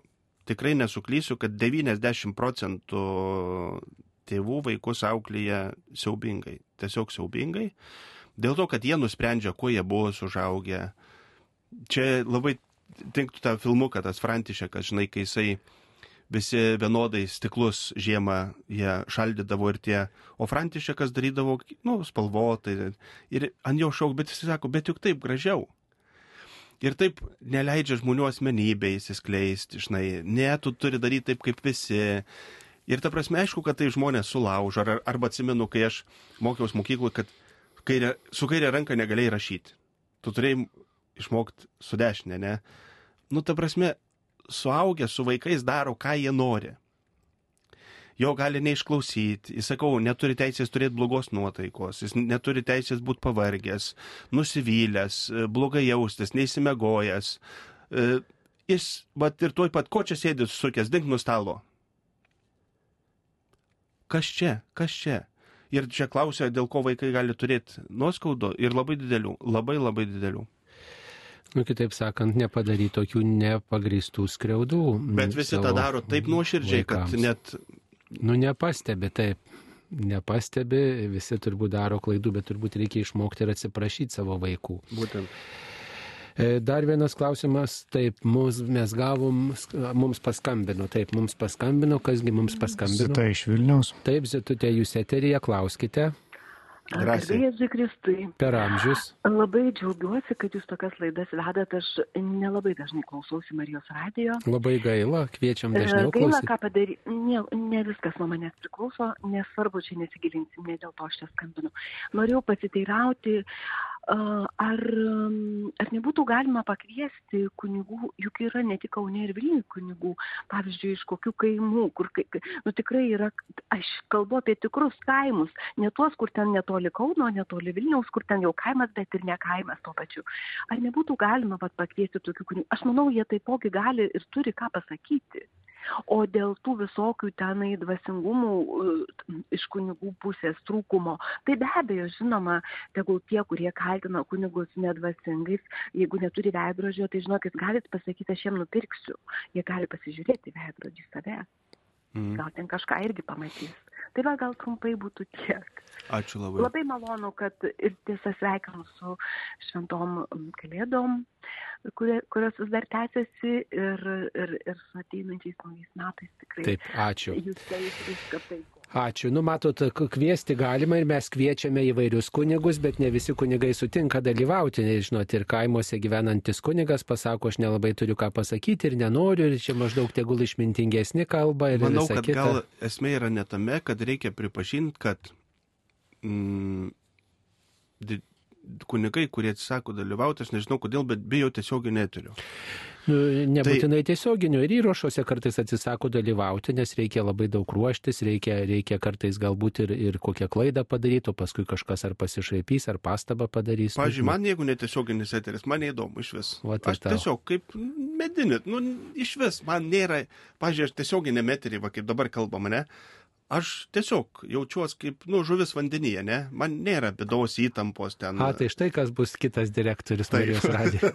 tikrai nesuklysiu, kad 90 procentų tėvų vaikus auklėja siaubingai, tiesiog siaubingai, dėl to, kad jie nusprendžia, kuo jie bus užaugę. Čia labai tinktų tą filmuką, tas Františekas, žinai, kai jisai visi vienodai stiklus žiemą jie šaldydavo ir tie, o Františekas darydavo, nu, spalvotai ir ant jo šauk, bet jis sako, bet juk taip gražiau. Ir taip neleidžia žmonių asmenybė įsiskleisti, žinai, ne, tu turi daryti taip kaip visi. Ir ta prasme, aišku, kad tai žmonės sulaužo, ar, arba atsimenu, kai aš mokiausi mokykloje, kad kairė, su kairė ranka negalėjai rašyti. Tu turėjai išmokti su dešinė, ne? Nu, ta prasme, suaugę su vaikais daro, ką jie nori. Jo gali neišklausyti, jis sakau, neturi teisės turėti blogos nuotaikos, jis neturi teisės būti pavargęs, nusivylęs, blogai jaustis, neįsimegojęs. E, jis, bet ir tuoj pat, ko čia sėdit susukęs, dink nuo stalo. Kas čia, kas čia? Ir čia klausia, dėl ko vaikai gali turėti nuoskaudų ir labai didelių, labai labai didelių. Nu, kitaip sakant, nepadaryti tokių nepagristų skriaudų. Bet visi tą daro taip nuoširdžiai, vaikams. kad net... Nu, nepastebi, taip. Nepastebi, visi turbūt daro klaidų, bet turbūt reikia išmokti ir atsiprašyti savo vaikų. Būtent. E, dar vienas klausimas, taip, mums, mes gavom, mums paskambino, taip, mums paskambino, kasgi mums paskambino. Zita iš Vilniaus. Taip, Zitutė, jūs eterija, klauskite. Garbėjai Kristui. Per amžius. Labai džiaugiuosi, kad jūs tokias laidas vedat. Aš nelabai dažnai klausausi Marijos radijo. Labai gaila, kviečiam e, dažniau klausyti. Gaila, ką padaryti. Ne, ne viskas nuo manęs priklauso, nesvarbu, čia nesigilinsim, ne dėl to aš čia skambinu. Norėjau pasiteirauti, Ar, ar nebūtų galima pakviesti kunigų, juk yra ne tik Kaune ir Vilniuje kunigų, pavyzdžiui, iš kokių kaimų, kur, nu tikrai yra, aš kalbu apie tikrus kaimus, ne tuos, kur ten netoli Kauno, netoli Vilniaus, kur ten jau kaimas, bet ir ne kaimas tuo pačiu. Ar nebūtų galima pat pakviesti tokių kunigų? Aš manau, jie taipogi gali ir turi ką pasakyti. O dėl tų visokių tenai dvasingumų e, iš kunigų pusės trūkumo, tai be abejo, žinoma, tegul tie, kurie kaltina kunigus nedvasingais, jeigu neturi veidrodžio, tai žinokit, galit pasakyti, aš jiem nupirksiu. Jie gali pasižiūrėti veidrodį save. Mm. Gal ten kažką irgi pamatys. Tai va gal trumpai būtų tiek. Ačiū labai. Labai malonu, kad ir tiesą sveikinu su šventom kalėdom, kurie, kurios vis dar tęsiasi ir, ir, ir su ateinančiais naujais metais tikrai. Taip, ačiū. Jūs tai viską taip. Ačiū. Nu, matot, kviesti galima ir mes kviečiame įvairius kunigus, bet ne visi kunigai sutinka dalyvauti. Žinot, ir kaimuose gyvenantis kunigas pasako, aš nelabai turiu ką pasakyti ir nenoriu, ir čia maždaug tegul išmintingesni kalba. Manau, kad kita. gal esmė yra ne tame, kad reikia pripažinti, kad mm, kunigai, kurie atsisako dalyvauti, aš nežinau kodėl, bet bijo tiesioginio eterio. Nu, nebūtinai tai... tiesioginių ir įrašuose kartais atsisako dalyvauti, nes reikia labai daug ruoštis, reikia, reikia kartais galbūt ir, ir kokią klaidą padaryti, o paskui kažkas ar pasišaipys, ar pastabą padarys. Pavyzdžiui, man jeigu netiesioginis eteris, man neįdomu iš vis. Va, tai aš tiesiog kaip medinit, nu iš vis, man nėra, pavyzdžiui, aš tiesioginė eterį, va kaip dabar kalbama, ne? Aš tiesiog jaučiuosi kaip, nu, žuvis vandenyje, ne? Man nėra bėdos įtampos ten. A, tai štai kas bus kitas direktorius Marijos radijo.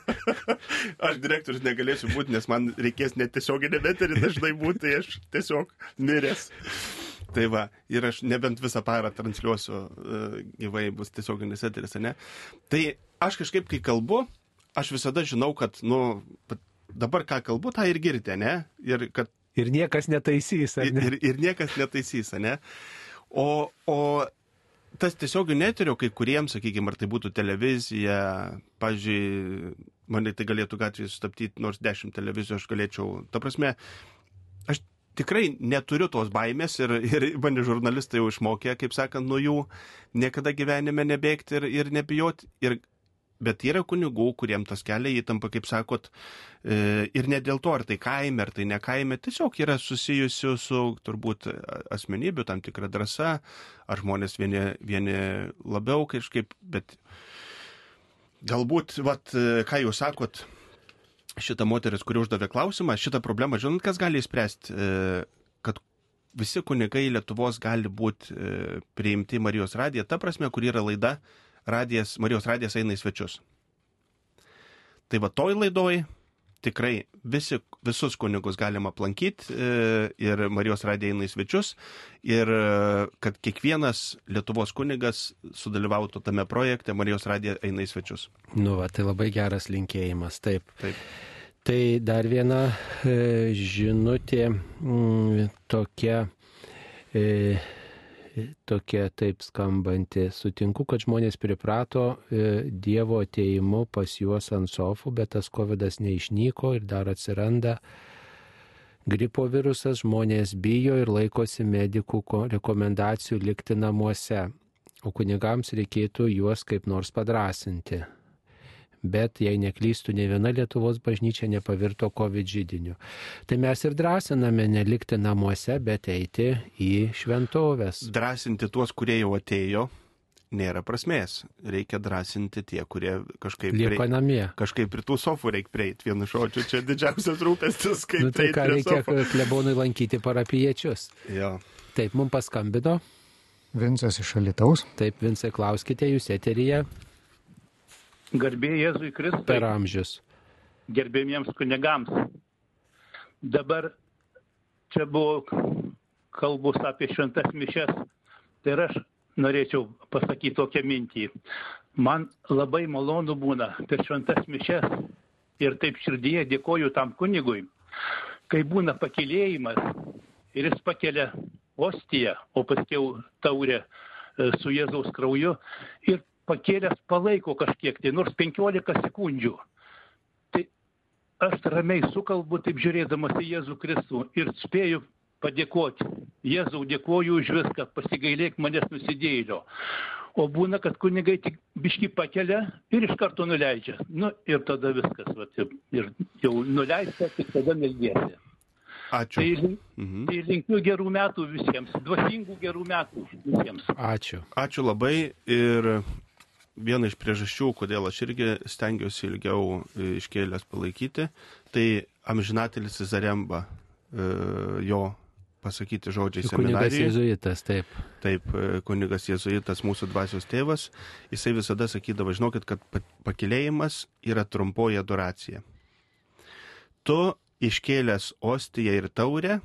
aš direktorius negalėsiu būti, nes man reikės netiesioginė veterį dažnai būti, tai aš tiesiog miręs. Tai va, ir aš nebent visą parą transliuosiu uh, gyvai, bus tiesioginis eteris, ne? Tai aš kažkaip, kai kalbu, aš visada žinau, kad, nu, dabar ką kalbu, tą ir girdite, ne? Ir kad Ir niekas netaisys, ar ne? Ir, ir niekas netaisys, ne? O, o tas tiesiog neterio kai kuriems, sakykime, ar tai būtų televizija, pažiūrėjau, mane tai galėtų gatvėje sustabdyti, nors dešimt televizijų aš galėčiau, ta prasme, aš tikrai neturiu tos baimės ir, ir mane žurnalistai jau išmokė, kaip sakant, nuo jų niekada gyvenime nebėgti ir, ir nebijoti. Ir Bet yra kunigų, kuriem tas kelia įtampa, kaip sakot, e, ir ne dėl to, ar tai kaime, ar tai ne kaime, tiesiog yra susijusių su turbūt asmenybių tam tikra drąsa, ar žmonės vieni, vieni labiau kažkaip, bet galbūt, vat, ką jūs sakot, šita moteris, kuri uždavė klausimą, šitą problemą, žinot, kas gali įspręsti, e, kad visi kunigai Lietuvos gali būti e, priimti Marijos radiją, ta prasme, kur yra laida radijas, Marijos radijas eina į svečius. Tai va toj laidoj tikrai visi, visus kunigus galima aplankyti e, ir Marijos radija eina į svečius ir e, kad kiekvienas Lietuvos kunigas sudalyvautų tame projekte Marijos radija eina į svečius. Nu, va, tai labai geras linkėjimas, taip. Taip. Tai dar viena e, žinutė m, mm, tokia. E, tokia taip skambanti. Sutinku, kad žmonės priprato e, Dievo ateimu pas juos ant sofų, bet tas COVID neišnyko ir dar atsiranda gripo virusas, žmonės bijo ir laikosi medikų rekomendacijų likti namuose, o kunigams reikėtų juos kaip nors padrasinti bet jei neklystų, ne viena Lietuvos bažnyčia nepavirto COVID žydiniu. Tai mes ir drąsiname nelikti namuose, bet eiti į šventovės. Drąsinti tuos, kurie jau atėjo, nėra prasmės. Reikia drąsinti tie, kurie kažkaip... Lieka prieik, namie. Kažkaip prie tų sofų reikia prieiti, vienu žodžiu, čia didžiausias rūpestis, kaip... Nu, tai ką reikia klebonui lankyti parapiečius. Jo. Taip, mums paskambino. Vincas iš Alitaus. Taip, Vincai, klauskite, jūs eteryje. Garbė Jėzui Kristui. Per amžius. Gerbėmiems kunigams. Dabar čia buvo kalbus apie šventas mišes. Tai ir aš norėčiau pasakyti tokią mintį. Man labai malonu būna per šventas mišes ir taip širdyje dėkoju tam kunigui, kai būna pakilėjimas ir jis pakelia ostiją, o paskiau taurę e, su Jėzaus krauju ir pakėlęs palaiko kažkiek tai, nors 15 sekundžių. Tai aš ramiai sukalbu, taip žiūrėdamas į Jėzų Kristų ir spėju padėkoti. Jėzau, dėkoju už viską, pasigailėk manęs nusidėjėlio. O būna, kad kunigai tik biški pakelia ir iš karto nuleidžia. Nu ir tada viskas, va, ir jau nuleista, tik tada melgėsi. Ačiū. Tai, mhm. tai linkiu gerų metų visiems, dvasingų gerų metų visiems. Ačiū. Ačiū labai ir viena iš priežasčių, kodėl aš irgi stengiuosi ilgiau e, iškėlęs palaikyti, tai amžinatelis Zaremba, e, jo pasakyti žodžiai seminarijai. Kunigas Jėzuitas, taip. Taip, e, kunigas Jėzuitas, mūsų dvasios tėvas, jisai visada sakydavo, žinokit, kad pakilėjimas yra trumpoji adoracija. Tu iškėlęs ostiją ir taurę,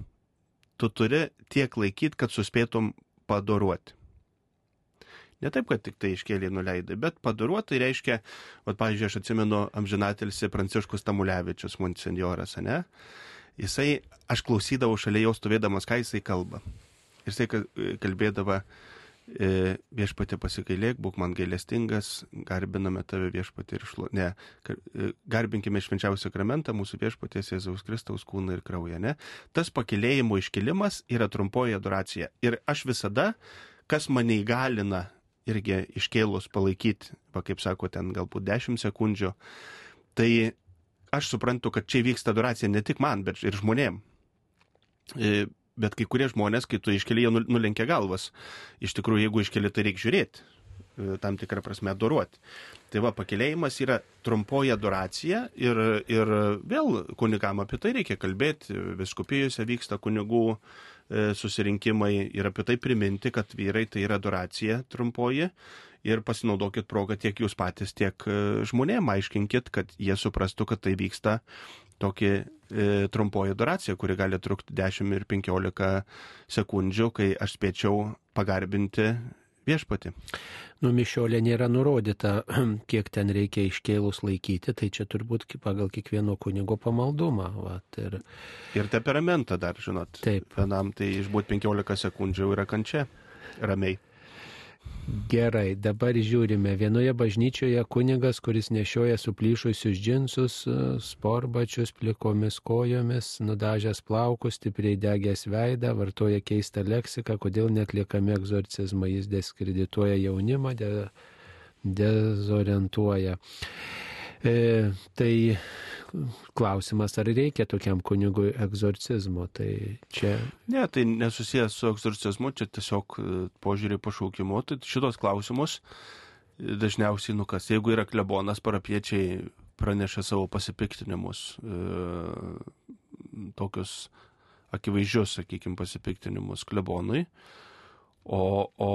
tu turi tiek laikyti, kad suspėtum padoruoti. Ne taip, kad tik tai iškėlė nuleidai, bet padaruotai reiškia, va, pavyzdžiui, aš atsimenu amžinatelsi Pranciškus Tamulevičius, monsenjoras, ne? Jisai, aš klausydavau šalia jo stovėdamas, ką jisai kalba. Ir tai kalbėdavo, e, viešpatė pasikailėk, būk man gailestingas, garbiname tave viešpatė ir šlo. Ne, e, garbinkime švenčiausią sakramentą, mūsų viešpatės Jėzaus Kristaus kūną ir kraują. Ne? Tas pakilėjimo iškilimas yra trumpoji adoracija. Ir aš visada, kas mane įgalina irgi iškėlus palaikyti, va kaip sako, ten galbūt 10 sekundžių, tai aš suprantu, kad čia vyksta adoracija ne tik man, bet ir žmonėm. E, bet kai kurie žmonės, kai tu iškeli, jie nulenkia galvas. Iš tikrųjų, jeigu iškeli, tai reikia žiūrėti, e, tam tikrą prasme adoruoti. Tai va, pakėlėjimas yra trumpoji adoracija ir, ir vėl kunigam apie tai reikia kalbėti. Viskupijose vyksta kunigų e, susirinkimai ir apie tai priminti, kad vyrai tai yra adoracija trumpoji. Ir pasinaudokit progą tiek jūs patys, tiek e, žmonėm aiškinkit, kad jie suprastų, kad tai vyksta tokį e, trumpoji adoracija, kuri gali trukti 10 ir 15 sekundžių, kai aš spėčiau pagarbinti viešpati. Nu, mišiolė nėra nurodyta, kiek ten reikia iškėlus laikyti, tai čia turbūt pagal kiekvieno kunigo pamaldumą. Vat, ir... ir temperamentą dar, žinot. Taip. Vienam tai išbūti 15 sekundžių yra kančia, ramiai. Gerai, dabar žiūrime. Vienoje bažnyčioje kunigas, kuris nešioja suplyšusius džinsus, sporbačius, plikomis kojomis, nudažęs plaukus, stipriai degęs veidą, vartoja keistą leksiką, kodėl netliekami egzorcizmai, jis diskredituoja jaunimą, de, dezorientuoja. E, tai klausimas, ar reikia tokiam kunigui egzorcizmo. Tai čia. Ne, tai nesusijęs su egzorcizmu, čia tiesiog e, požiūrį pašaukimu. Tai šitos klausimus e, dažniausiai nukas. Jeigu yra klebonas, parapiečiai praneša savo pasipiktinimus, e, tokius akivaizdžius, sakykime, pasipiktinimus klebonui. O, o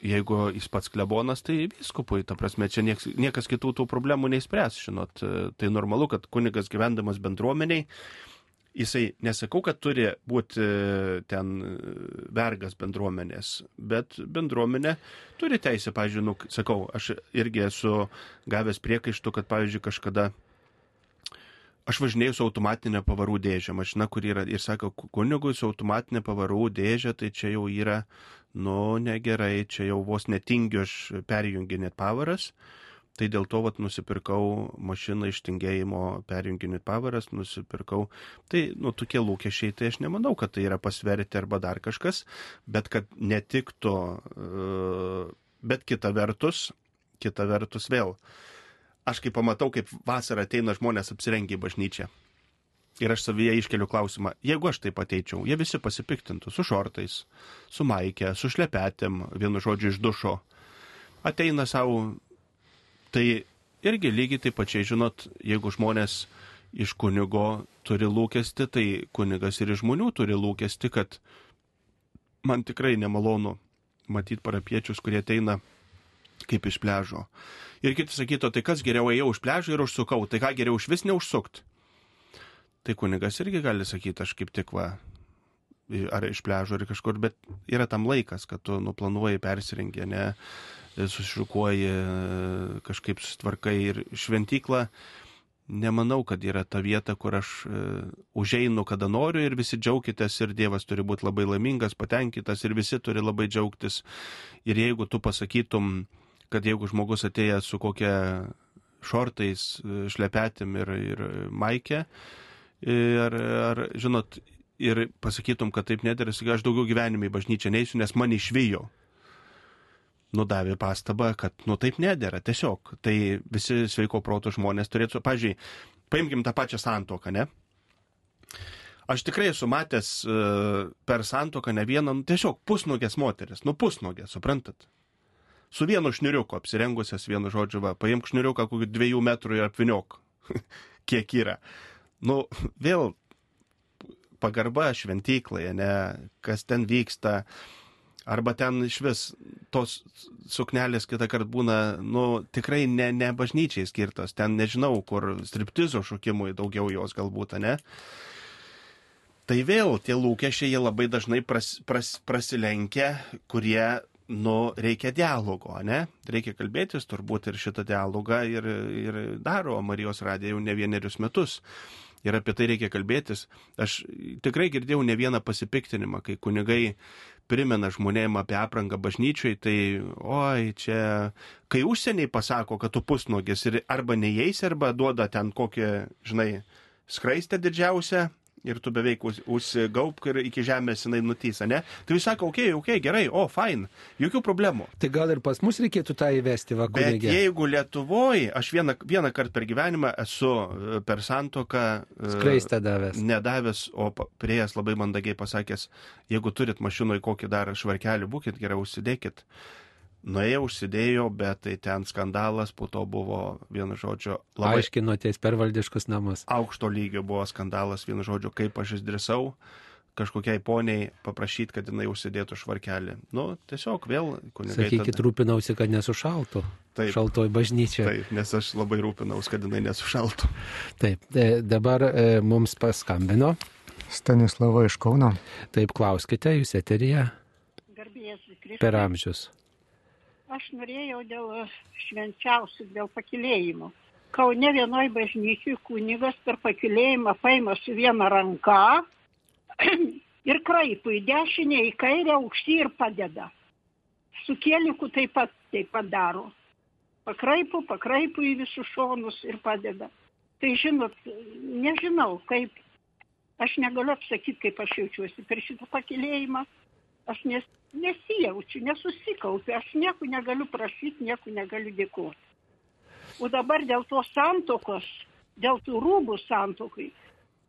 jeigu jis pats klebonas, tai viskupui, ta prasme, čia niekas, niekas kitų tų problemų neįspręs, žinot. Tai normalu, kad kunigas gyvendamas bendruomeniai, jisai nesakau, kad turi būti e, ten e, vergas bendruomenės, bet bendruomenė turi teisę, pavyzdžiui, nu, sakau, aš irgi esu gavęs priekaištų, kad, pavyzdžiui, kažkada aš važinėjau su automatinė pavarų dėžė, mašina, kur yra, ir sako, kunigui su automatinė pavarų dėžė, tai čia jau yra, nu, negerai, čia jau vos netingiu aš perjunginėt pavaras. Tai dėl to vat, nusipirkau mašiną ištingėjimo perjunginėt pavaras, nusipirkau. Tai, nu, tokie lūkesčiai, tai aš nemanau, kad tai yra pasverti arba dar kažkas, bet kad netiktų, bet kita vertus, kita vertus vėl aš kai pamatau, kaip vasarą ateina žmonės apsirengę į bažnyčią. Ir aš savyje iškeliu klausimą, jeigu aš taip ateičiau, jie visi pasipiktintų su šortais, su maikė, su šlepetėm, vienu žodžiu iš dušo. Ateina savo, tai irgi lygiai taip pačiai, žinot, jeigu žmonės iš kunigo turi lūkesti, tai kunigas ir iš žmonių turi lūkesti, kad man tikrai nemalonu matyti parapiečius, kurie ateina kaip iš pležo. Ir kiti sakytų, tai kas geriau ėjau už pležą ir užsukau, tai ką geriau už vis neužsukt. Tai kunigas irgi gali sakyti, aš kaip tik va, ar iš pležo ar kažkur, bet yra tam laikas, kad tu nuplanuoji persirengę, ne, susišukuoji, kažkaip sustvarkai ir šventyklą. Nemanau, kad yra ta vieta, kur aš uh, užeinu, kada noriu ir visi džiaukitės ir Dievas turi būti labai laimingas, patenkintas ir visi turi labai džiaugtis. Ir jeigu tu pasakytum, kad jeigu žmogus atėjęs su kokia šortais, šlepetėm ir, ir maikė, ir, ar, žinot, ir pasakytum, kad taip nedėra, aš daugiau gyvenime į bažnyčią neįsiu, nes man išvijo. Nudavė pastabą, kad, nu taip nedėra, tiesiog. Tai visi sveiko proto žmonės turėtų, pažiūrėjau, paimkim tą pačią santoką, ne? Aš tikrai esu matęs uh, per santoką ne vieną, nu, tiesiog pusnogės moteris, nu pusnogės, suprantat? su vienu šniuriuku apsirengusias vienu žodžiu, va, paimk šniuriuką kokių dviejų metrų ir apviniok, kiek yra. Nu, vėl pagarba šventyklai, ne, kas ten vyksta, arba ten iš vis tos suknelės kitą kartą būna, nu, tikrai ne, ne bažnyčiai skirtos, ten nežinau, kur striptizo šokimui daugiau jos galbūt, ne. Tai vėl tie lūkesčiai jie labai dažnai pras, pras, prasilenkia, kurie nu, reikia dialogo, ne? Reikia kalbėtis turbūt ir šitą dialogą ir, ir daro Marijos radija jau ne vienerius metus. Ir apie tai reikia kalbėtis. Aš tikrai girdėjau ne vieną pasipiktinimą, kai kunigai primena žmonėm apie aprangą bažnyčiai, tai oi, čia, kai užsieniai pasako, kad tu pusnuogis ir arba neįeis, arba duoda ten kokią, žinai, skraistę didžiausią, ir tu beveik užsigaupk ir iki žemės jinai nutysa, ne? Tai jūs sako, okei, okay, okei, okay, gerai, o, fine, jokių problemų. Tai gal ir pas mus reikėtų tą įvesti vakarą. Bet jeigu Lietuvoje, aš vieną, vieną kartą per gyvenimą esu e, per santoką e, skraistę davęs. Nedavęs, o priejas labai mandagiai pasakęs, jeigu turit mašinoje kokį dar švarkelį, būkit geriau užsidėkit. Nuėjau, užsidėjau, bet tai ten skandalas, po to buvo, vienu žodžiu, labai... Aiškinotės per valdiškus namus. Aukšto lygio buvo skandalas, vienu žodžiu, kaip aš išdrisau kažkokiai poniai paprašyti, kad jinai užsidėtų švarkelį. Nu, tiesiog vėl kunigai. Sakykit, tada... rūpinausi, kad nesušaltų. Taip. Šaltoj bažnyčioje. Taip, nes aš labai rūpinausi, kad jinai nesušaltų. Taip, e, dabar e, mums paskambino. Stanislava iš Kauno. Taip, klauskite, jūs eterija. Kristus. Per amžius. Aš norėjau dėl švenčiausių, dėl pakilėjimo. Kaune vienoje bažnyčiai kunigas per pakilėjimą paima su viena ranka ir kraipu į dešinę, į kairę, aukštį ir padeda. Su kieliku taip pat taip pat daro. Pakraipu, pakraipu į visus šonus ir padeda. Tai žinot, nežinau, kaip, aš negaliu apsakyti, kaip aš jaučiuosi per šitą pakilėjimą. Aš nes, nesijaučiu, nesusikaupiu, aš nieko negaliu prašyti, nieko negaliu dėkoti. O dabar dėl tos santokos, dėl tų rūbų santokai,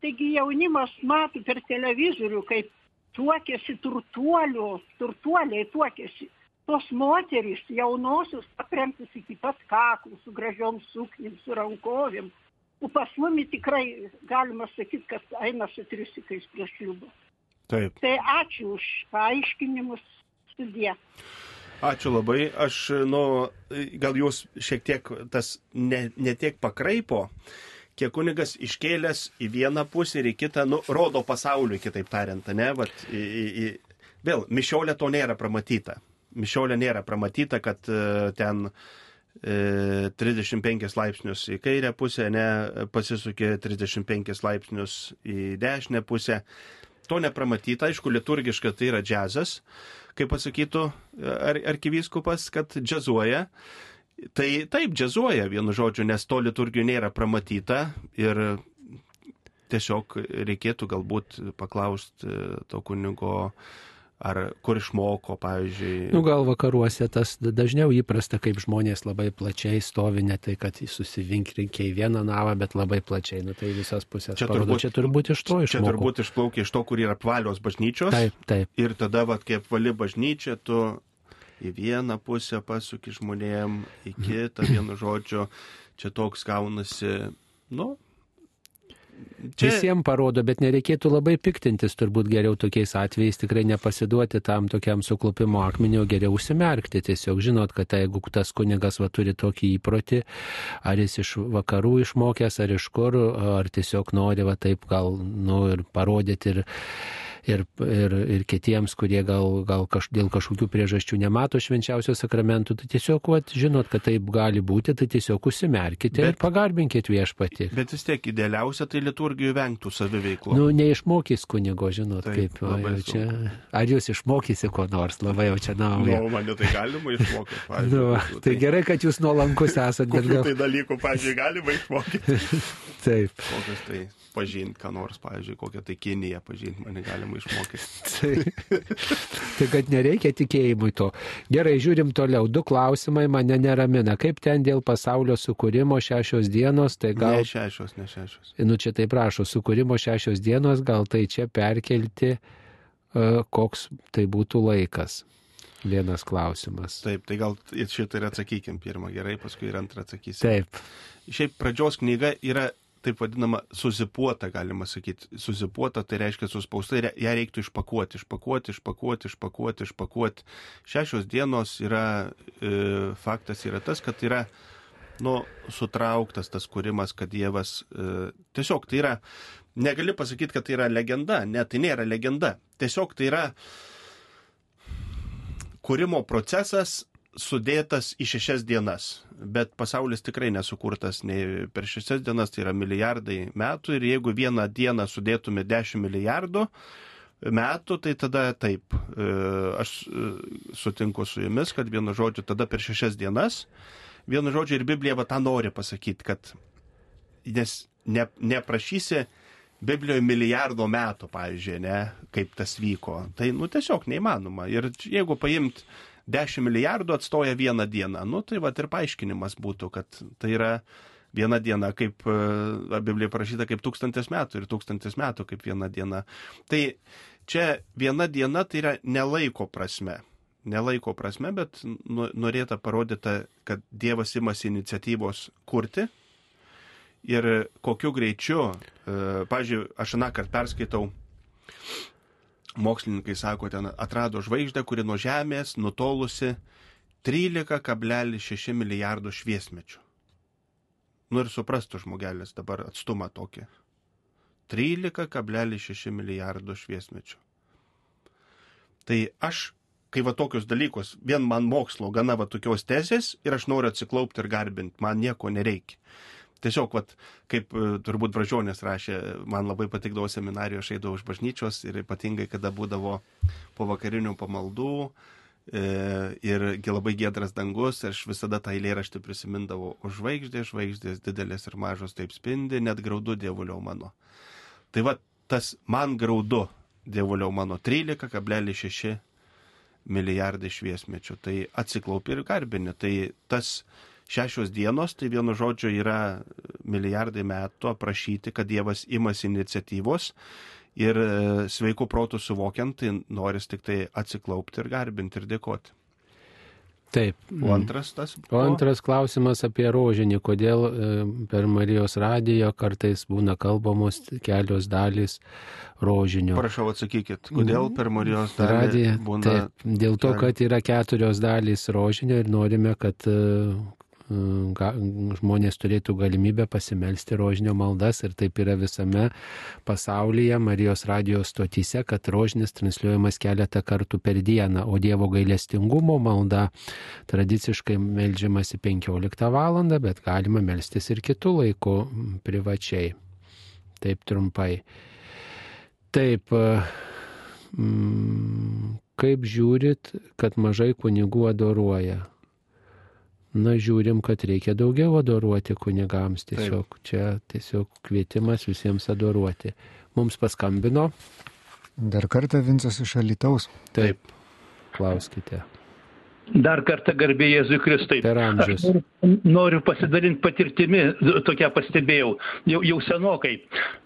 taigi jaunimas mato per televizorių, kaip tuokėsi turtuolių, turtuoliai tuokėsi. Tos moterys jaunosius aprengtus iki pat kaklų, su gražiom suknim, su rankovėm. O pas mumi tikrai galima sakyti, kad eina su triusikais prieš liubą. Taip. Tai ačiū už paaiškinimus studija. Ačiū labai. Aš, nu, gal jūs šiek tiek tas ne, ne tiek pakraipo, kiek kunigas iškėlęs į vieną pusę ir į kitą, nu, rodo pasauliui, kitaip tariant, ne? Vat, į, į, vėl, mišiolė to nėra pramatyta. Mišiolė nėra pramatyta, kad uh, ten 35 e, laipsnius į kairę pusę, ne, pasisukė 35 laipsnius į dešinę pusę to nepramatyta, aišku, liturgiška tai yra džiazas, kaip pasakytų ar, arkivyskupas, kad džiazuoja. Tai taip, džiazuoja vienu žodžiu, nes to liturgijų nėra pramatyta ir tiesiog reikėtų galbūt paklausti to kunigo ar kur išmoko, pavyzdžiui. Nu, gal vakaruose tas dažniau įprasta, kaip žmonės labai plačiai stovi, ne tai, kad susivinkrinkia į vieną navą, bet labai plačiai, nu tai visas pusės. Čia turbūt, čia turbūt iš to išmoko. Čia turbūt išplaukia iš to, kur yra apvalios bažnyčios. Taip, taip. Ir tada, vad, kai apvali bažnyčia, tu į vieną pusę pasuki žmonėm, į kitą, vienu žodžiu, čia toks gaunasi, nu, Čia... Visiems parodo, bet nereikėtų labai piktintis, turbūt geriau tokiais atvejais tikrai nepasiduoti tam tokiam suklupimo akmeniu, geriau užsimerkti. Tiesiog žinot, kad jeigu tas kunigas va, turi tokį įprotį, ar jis iš vakarų išmokęs, ar iš kur, ar tiesiog nori va taip gal, nu, ir parodyti ir ir, ir, ir kitiems, kurie gal, gal kaž, dėl kažkokių priežasčių nemato švenčiausio sakramentų, tai tiesiog, vat, žinot, kad taip gali būti, tai tiesiog užsimerkite bet, ir pagarbinkit viešpatį. Bet vis tiek idealiausia tai liturgijų vengtų saviveiklo. Nu, neišmokys kunigo, žinot, taip, kaip. Čia, ar jūs išmokysi ko nors, labai jau čia nauja. Nu, mane tai galima išmokyti, nu, pavyzdžiui. Nu, tai, tai gerai, kad jūs nuolankus esate. Bet gal... tai dalykų, pavyzdžiui, galima išmokyti. taip. Kokius tai pažinti, ką nors, pavyzdžiui, kokią tai Kiniją pažinti, mane galima išmokyti. tai, tai kad nereikia tikėjimui to. Gerai, žiūrim toliau. Du klausimai mane neramina. Kaip ten dėl pasaulio sukūrimo šešios dienos, tai gal... Ne šešios, ne šešios. Nu čia tai prašo, sukūrimo šešios dienos, gal tai čia perkelti, uh, koks tai būtų laikas. Vienas klausimas. Taip, tai gal šitą ir atsakykim pirmą gerai, paskui ir antrą atsakysim. Taip. Šiaip pradžios knyga yra taip vadinama suzipuota, galima sakyti. Suzipuota tai reiškia suspausta ir ją reiktų išpakuoti, išpakuoti, išpakuoti, išpakuoti, išpakuoti. Šešios dienos yra, e, faktas yra tas, kad yra, nu, sutrauktas tas kūrimas, kad Dievas e, tiesiog tai yra, negali pasakyti, kad tai yra legenda, ne, tai nėra legenda. Tiesiog tai yra kūrimo procesas sudėtas į šešias dienas, bet pasaulis tikrai nesukurtas nei per šešias dienas, tai yra milijardai metų ir jeigu vieną dieną sudėtume 10 milijardų metų, tai tada taip, e, aš e, sutinku su jumis, kad vienu žodžiu tada per šešias dienas, vienu žodžiu ir Biblija va tą nori pasakyti, kad nes ne, neprašysi Biblijoje milijardo metų, pavyzdžiui, ne, kaip tas vyko. Tai, nu, tiesiog neįmanoma. Ir jeigu paimt 10 milijardų atstoja vieną dieną. Nu, tai va ir paaiškinimas būtų, kad tai yra viena diena, kaip e, Biblija parašyta, kaip tūkstantis metų ir tūkstantis metų kaip viena diena. Tai čia viena diena tai yra nelaiko prasme. Nelaiko prasme, bet nu, norėta parodyti, kad Dievas imasi iniciatyvos kurti ir kokiu greičiu, e, pažiūrėjau, aš aną kartą perskaitau mokslininkai sako, ten atrado žvaigždę, kuri nuo Žemės nutolusi 13,6 milijardų šviesmečių. Nu ir suprastų žmogelis dabar atstumą tokį. 13,6 milijardų šviesmečių. Tai aš, kai va tokius dalykus, vien man mokslo gana va tokios tezės ir aš noriu atsiklaupti ir garbinti, man nieko nereikia. Tiesiog, vat, kaip e, turbūt Bražionės rašė, man labai patikdavo seminarijos, aš eidavau iš bažnyčios ir ypatingai, kada būdavo po vakarinių pamaldų e, ir labai giedras dangus, aš visada tą eilėraštį prisimindavau, o žvaigždė, žvaigždės didelės ir mažos taip spindi, net graudu dievuliau mano. Tai va, tas man graudu dievuliau mano 13,6 milijardai šviesmečių, tai atsiklaupi ir garbini. Tai tas šešios dienos, tai vienu žodžiu yra milijardai metų aprašyti, kad Dievas imasi iniciatyvos ir e, sveikų protų suvokiant, tai noris tik tai atsiklaupti ir garbinti ir dėkoti. Taip. O antras tas. O antras klausimas apie rožinį. Kodėl e, per Marijos radiją kartais būna kalbamos kelios dalys rožinio? Prašau atsakykit, kodėl per Marijos radiją būna. Taip, dėl to, kad yra keturios dalys rožinio ir norime, kad e, žmonės turėtų galimybę pasimelsti rožinio maldas ir taip yra visame pasaulyje Marijos radijos stotyse, kad rožinis transliuojamas keletą kartų per dieną, o Dievo gailestingumo malda tradiciškai melžiamasi 15 val. bet galima melstis ir kitų laikų privačiai. Taip trumpai. Taip. Mm, kaip žiūrit, kad mažai kunigų adoruoja? Na žiūrim, kad reikia daugiau adoruoti kunigams. Tiesiog Taip. čia tiesiog kvietimas visiems adoruoti. Mums paskambino. Dar kartą Vincas iš Alitaus. Taip. Klauskite. Dar kartą garbė Jėzui Kristui. Per amžius. Noriu, noriu pasidalinti patirtimi, tokia pastebėjau, jau, jau senokai.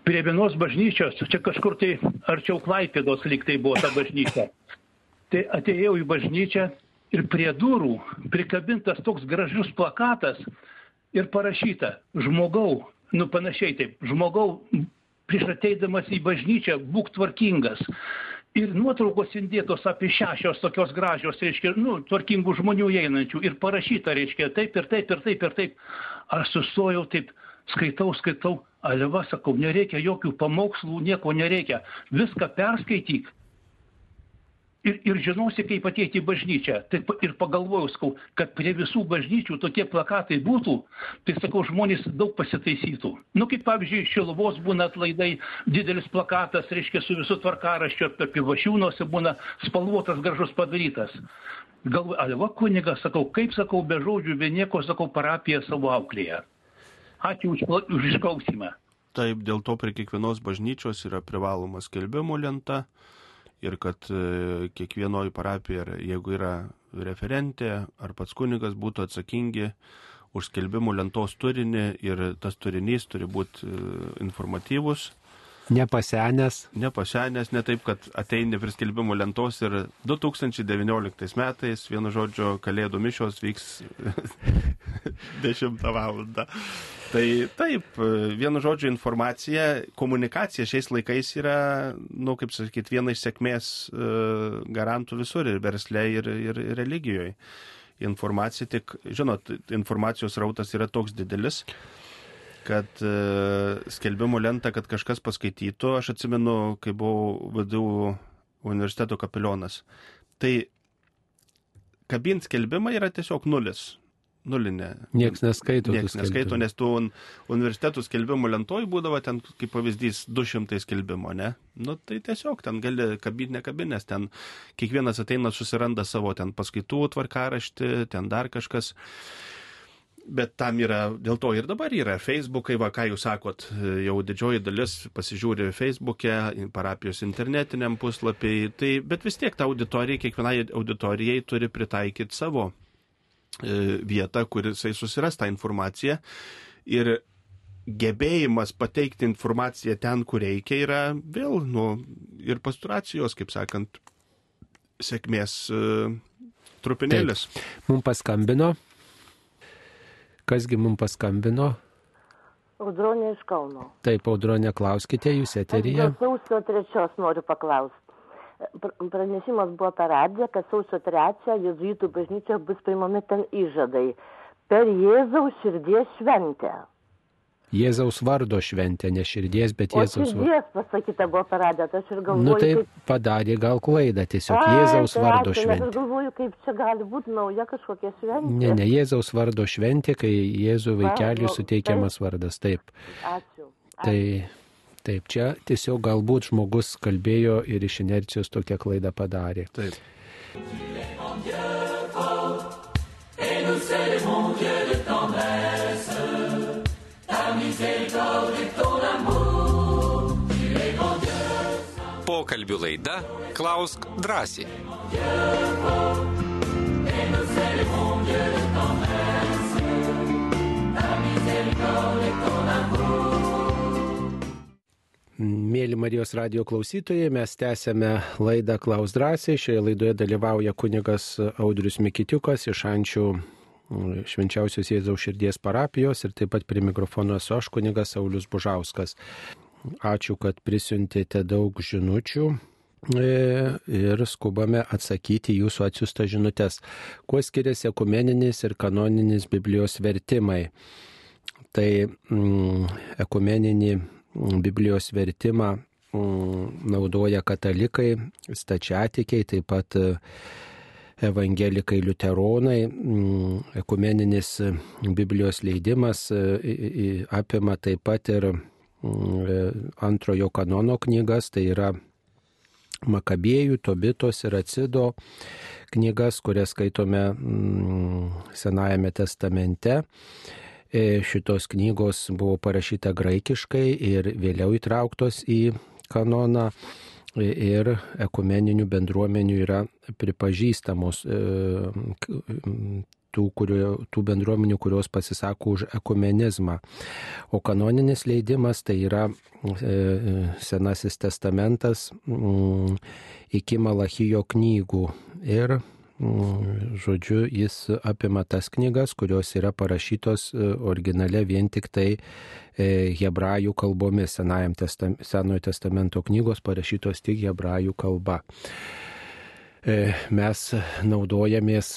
Prie vienos bažnyčios, čia kažkur tai arčiau Klaipėdos lyg tai buvo ta bažnyčia. Tai atėjau į bažnyčią ir prie durų prikabintas toks gražus plakatas ir parašyta žmogau, nu panašiai taip, žmogau, prieš ateidamas į bažnyčią būk tvarkingas. Ir nuotraukos indėtos apie šešios tokios gražios, reiškia, nu, tvarkingų žmonių einančių. Ir parašyta, reiškia, taip ir taip ir taip ir taip. Aš sustojau taip, skaitau, skaitau, aleva, sakau, nereikia jokių pamokslų, nieko nereikia. Viską perskaityk ir, ir žinosi, kaip ateiti į bažnyčią. Tai ir pagalvojau, sakau, kad prie visų bažnyčių tokie plakatai būtų, tai sakau, žmonės daug pasitaisytų. Nu, kaip pavyzdžiui, Šilvos būna atlaidai, didelis plakatas, reiškia, su visų tvarkaraščiu, apie vašiūnuose būna spalvotas gražus padarytas. Galvoju, alva kunigas, sakau, kaip sakau, be žodžių, be nieko, sakau, parapiją savo auklėje. Ačiū už, už išklausimą. Taip, dėl to prie kiekvienos bažnyčios yra privaloma skelbimo lenta ir kad e, kiekvienoje parapijoje, jeigu yra referentė ar pats kunigas, būtų atsakingi už skelbimų lentos turinį ir tas turinys turi būti e, informatyvus Nepasenęs. Nepasenęs, ne taip, kad ateini prie skelbimo lentos ir 2019 metais, vienu žodžiu, kalėdų mišios vyks 10 val. Tai taip, vienu žodžiu, informacija, komunikacija šiais laikais yra, nu, kaip sakyti, viena iš sėkmės e, garantų visur ir versle, ir, ir, ir religijoje. Informacija tik, žinot, informacijos rautas yra toks didelis kad e, skelbimo lentą, kad kažkas paskaitytų. Aš atsimenu, kai buvau VDU universiteto kapelionas. Tai kabint skelbimą yra tiesiog nulis. Nulinė. Niekas neskaito. Niekas neskaito, nes tų universitetų skelbimų lentoj būdavo ten, kaip pavyzdys, 200 skelbimo, ne? Nu, tai tiesiog ten gali kabinti, nekabinės, ten kiekvienas ateina, susiranda savo ten paskaitų tvarkaraštį, ten dar kažkas. Bet tam yra, dėl to ir dabar yra Facebookai, va ką jūs sakot, jau didžioji dalis pasižiūri Facebook'e, parapijos internetiniam puslapiai, tai, bet vis tiek ta auditorija, kiekvienai auditorijai turi pritaikyti savo vietą, kur jisai susiras tą informaciją. Ir gebėjimas pateikti informaciją ten, kur reikia, yra vėl, nu, ir pasturacijos, kaip sakant, sėkmės e, trupinėlis. Mums paskambino Kasgi mums paskambino? Audronė iš Kauno. Taip, Audronė, klauskite, jūs eteryje. Aš sausio trečios noriu paklausti. Pranešimas buvo per radiją, kad sausio trečią jezuitų bažnyčioje bus paimami ten įžadai per Jėzaus širdies šventę. Jėzaus vardo šventė, ne širdies, bet o Jėzaus vardo. Širdies pasakyta buvo paradę, tai aš ir galvoju. Nu tai kaip... padarė gal klaidą, tiesiog A, Jėzaus tai vardo tai šventė. Aš galvoju, kaip čia gali būti nauja kažkokia šventė. Ne, ne Jėzaus vardo šventė, kai Jėzų vaikeliui nu, suteikiamas vardas, taip. Ačiū. Ačiū. Tai taip, čia tiesiog galbūt žmogus kalbėjo ir iš inercijos tokią klaidą padarė. Taip. Pokalbių laida Klausk drąsiai. Mėly Marijos radio klausytojai, mes tęsėme laidą Klaus drąsiai. Šioje laidoje dalyvauja kunigas Audrius Mikitiukas iš Ančių švenčiausios Jėzaus širdies parapijos ir taip pat prie mikrofono esu aš kunigas Saulis Bužauskas. Ačiū, kad prisiuntėte daug žinučių e, ir skubame atsakyti jūsų atsiųstas žinutės. Kuo skiriasi ekumeninis ir kanoninis Biblijos vertimai? Tai mm, ekumeninį Biblijos vertimą mm, naudoja katalikai, stačiatikiai, taip pat evangelikai liuteronai, mm, ekumeninis Biblijos leidimas e, apima taip pat ir mm, antrojo kanono knygas, tai yra Makabėjų, Tobitos ir Acido knygas, kurias skaitome Senajame testamente. E, šitos knygos buvo parašyta graikiškai ir vėliau įtrauktos į kanoną ir ekumeninių bendruomenių yra pripažįstamos e, tų, kurio, tų bendruomenių, kurios pasisako už ekumenizmą. O kanoninis leidimas tai yra e, Senasis testamentas iki Malachijo knygų. Ir žodžiu, jis apima tas knygas, kurios yra parašytos e, originale vien tik tai e, hebrajų kalbomis. Testam, Senojo testamento knygos parašytos tik hebrajų kalba. E, mes naudojamės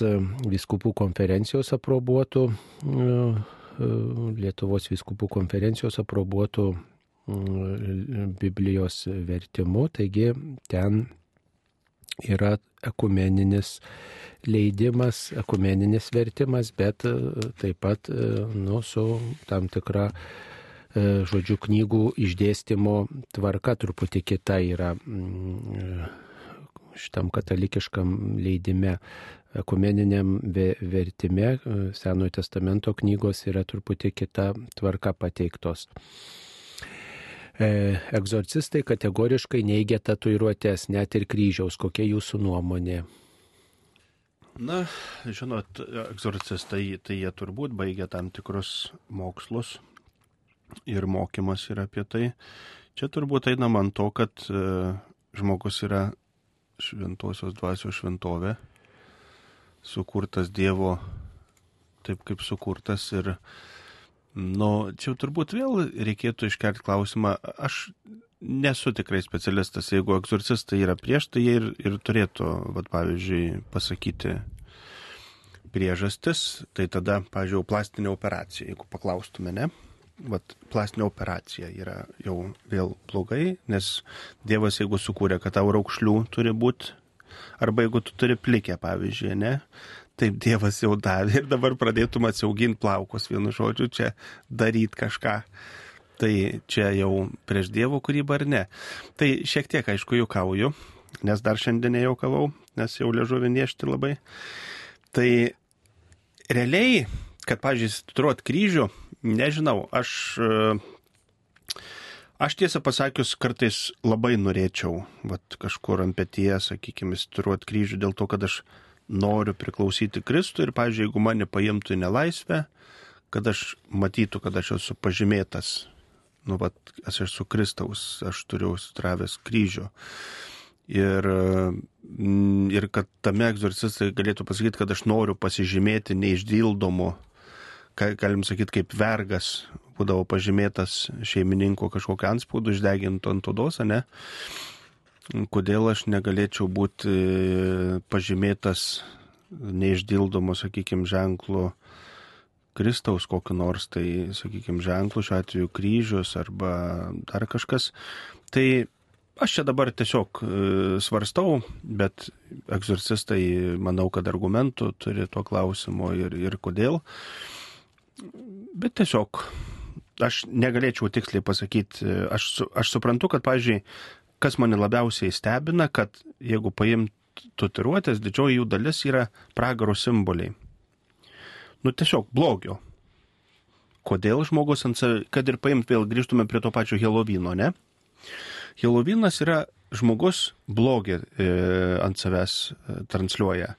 viskupų konferencijos aprobuotų, Lietuvos viskupų konferencijos aprobuotų Biblijos vertimu, taigi ten yra ekumeninis leidimas, ekumeninis vertimas, bet e, taip pat e, nu, su tam tikra, e, žodžiu, knygų išdėstymo tvarka truputį kita yra mm, šitam katalikiškam leidime. Ekumeniniam vertime Senojo testamento knygos yra truputį kita tvarka pateiktos. E, egzorcistai kategoriškai neigia tatuiruotės, net ir kryžiaus. Kokia jūsų nuomonė? Na, žinot, egzorcistai, tai jie turbūt baigia tam tikrus mokslus ir mokymas yra apie tai. Čia turbūt einam ant to, kad e, žmogus yra šventosios dvasios šventovė, sukurtas Dievo taip kaip sukurtas ir Nu, čia turbūt vėl reikėtų iškelti klausimą. Aš nesu tikrai specialistas. Jeigu egzorcistai yra prieš, tai jie ir, ir turėtų, vat, pavyzdžiui, pasakyti priežastis. Tai tada, pavyzdžiui, plastinė operacija, jeigu paklaustume, ne? Vat, plastinė operacija yra jau vėl blogai, nes Dievas, jeigu sukūrė, kad tau raukšlių turi būti, arba jeigu tu turi plikę, pavyzdžiui, ne, taip Dievas jau davė ir dabar pradėtum atsiauginti plaukus, vienu žodžiu, čia daryti kažką. Tai čia jau prieš Dievo kūrybą ar ne. Tai šiek tiek, aišku, juokauju, nes dar šiandien nejaukavau, nes jau liežuvį niešti labai. Tai realiai, kad, pažiūrėjus, tatuiruot kryžių, nežinau, aš, aš tiesą pasakius, kartais labai norėčiau, vat, kažkur ant pėties, sakykime, tatuiruot kryžių dėl to, kad aš noriu priklausyti Kristui ir, pažiūrėjau, jeigu mane paimtų į nelaisvę, kad aš matytų, kad aš esu pažymėtas, nu, vat, aš esu Kristaus, aš turiu stravęs kryžių. Ir, ir kad tame egzorcistai galėtų pasakyti, kad aš noriu pasižymėti neišdildomu, galim sakyti, kaip vergas būdavo pažymėtas šeimininko kažkokią anspaudą išdegintų ant odos, ne? Kodėl aš negalėčiau būti e, pažymėtas neišdildomu, sakykime, ženklu Kristaus kokiu nors, tai, sakykime, ženklu, šiuo atveju kryžius arba dar kažkas. Tai aš čia dabar tiesiog e, svarstau, bet egzorcistai, manau, kad argumentų turi tuo klausimu ir, ir kodėl. Bet tiesiog aš negalėčiau tiksliai pasakyti, aš, aš suprantu, kad, pavyzdžiui, kas mane labiausiai stebina, kad jeigu paimt tatuiruotės, didžioji jų dalis yra pragaro simboliai. Nu tiesiog blogio. Kodėl žmogus ant savęs, kad ir paimt vėl grįžtume prie to pačio Helovino, ne? Helovinas yra žmogus blogį e, ant savęs e, transliuoja.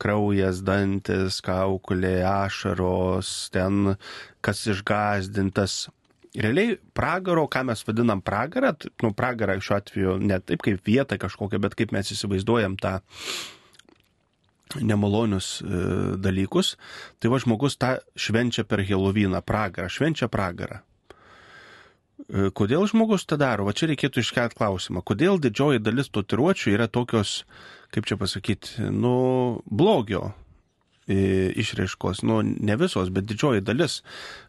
Kraujas, dantis, kaukulė, ašaros, ten kas išgazdintas, realiai pragaro, ką mes vadinam pragarą, nu, pragarą šiuo atveju ne taip kaip vietą kažkokią, bet kaip mes įsivaizduojam tą nemalonius e, dalykus, tai va žmogus tą švenčia per Helovyną, pragarą, švenčia pragarą. E, kodėl žmogus tą daro? Va čia reikėtų iškelt klausimą. Kodėl didžioji dalis tatuiruočių yra tokios, kaip čia pasakyti, nu, blogio išraiškos, nu, ne visos, bet didžioji dalis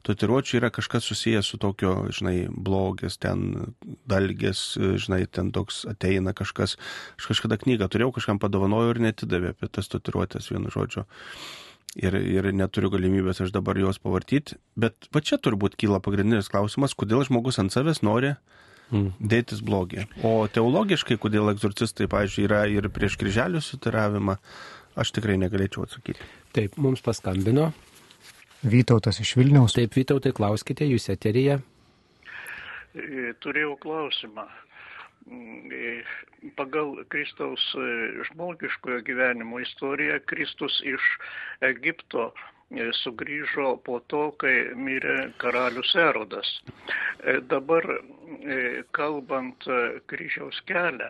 tatuiruočių yra kažkas susijęs su tokio, žinai, blogis, ten dalgis, žinai, ten toks ateina kažkas. Aš kažkada knygą turėjau, kažkam padovanojau ir netidavė apie tas tatuiruotės vienu žodžiu. Ir, ir neturiu galimybės aš dabar juos pavartyti. Bet va čia turbūt kyla pagrindinis klausimas, kodėl žmogus ant savęs nori mm. dėtis blogį. O teologiškai, kodėl egzorcistai, pavyzdžiui, yra ir prieš kryželių sutiravimą, aš tikrai negalėčiau atsakyti. Taip, mums paskambino. Vytautas iš Vilniaus. Taip, Vytautai, klauskite, jūs eterija. E, turėjau klausimą. E, pagal Kristaus e, žmogiškojo gyvenimo istoriją Kristus iš Egipto sugrįžo po to, kai mirė karalius Erodas. Dabar kalbant kryžiaus kelią,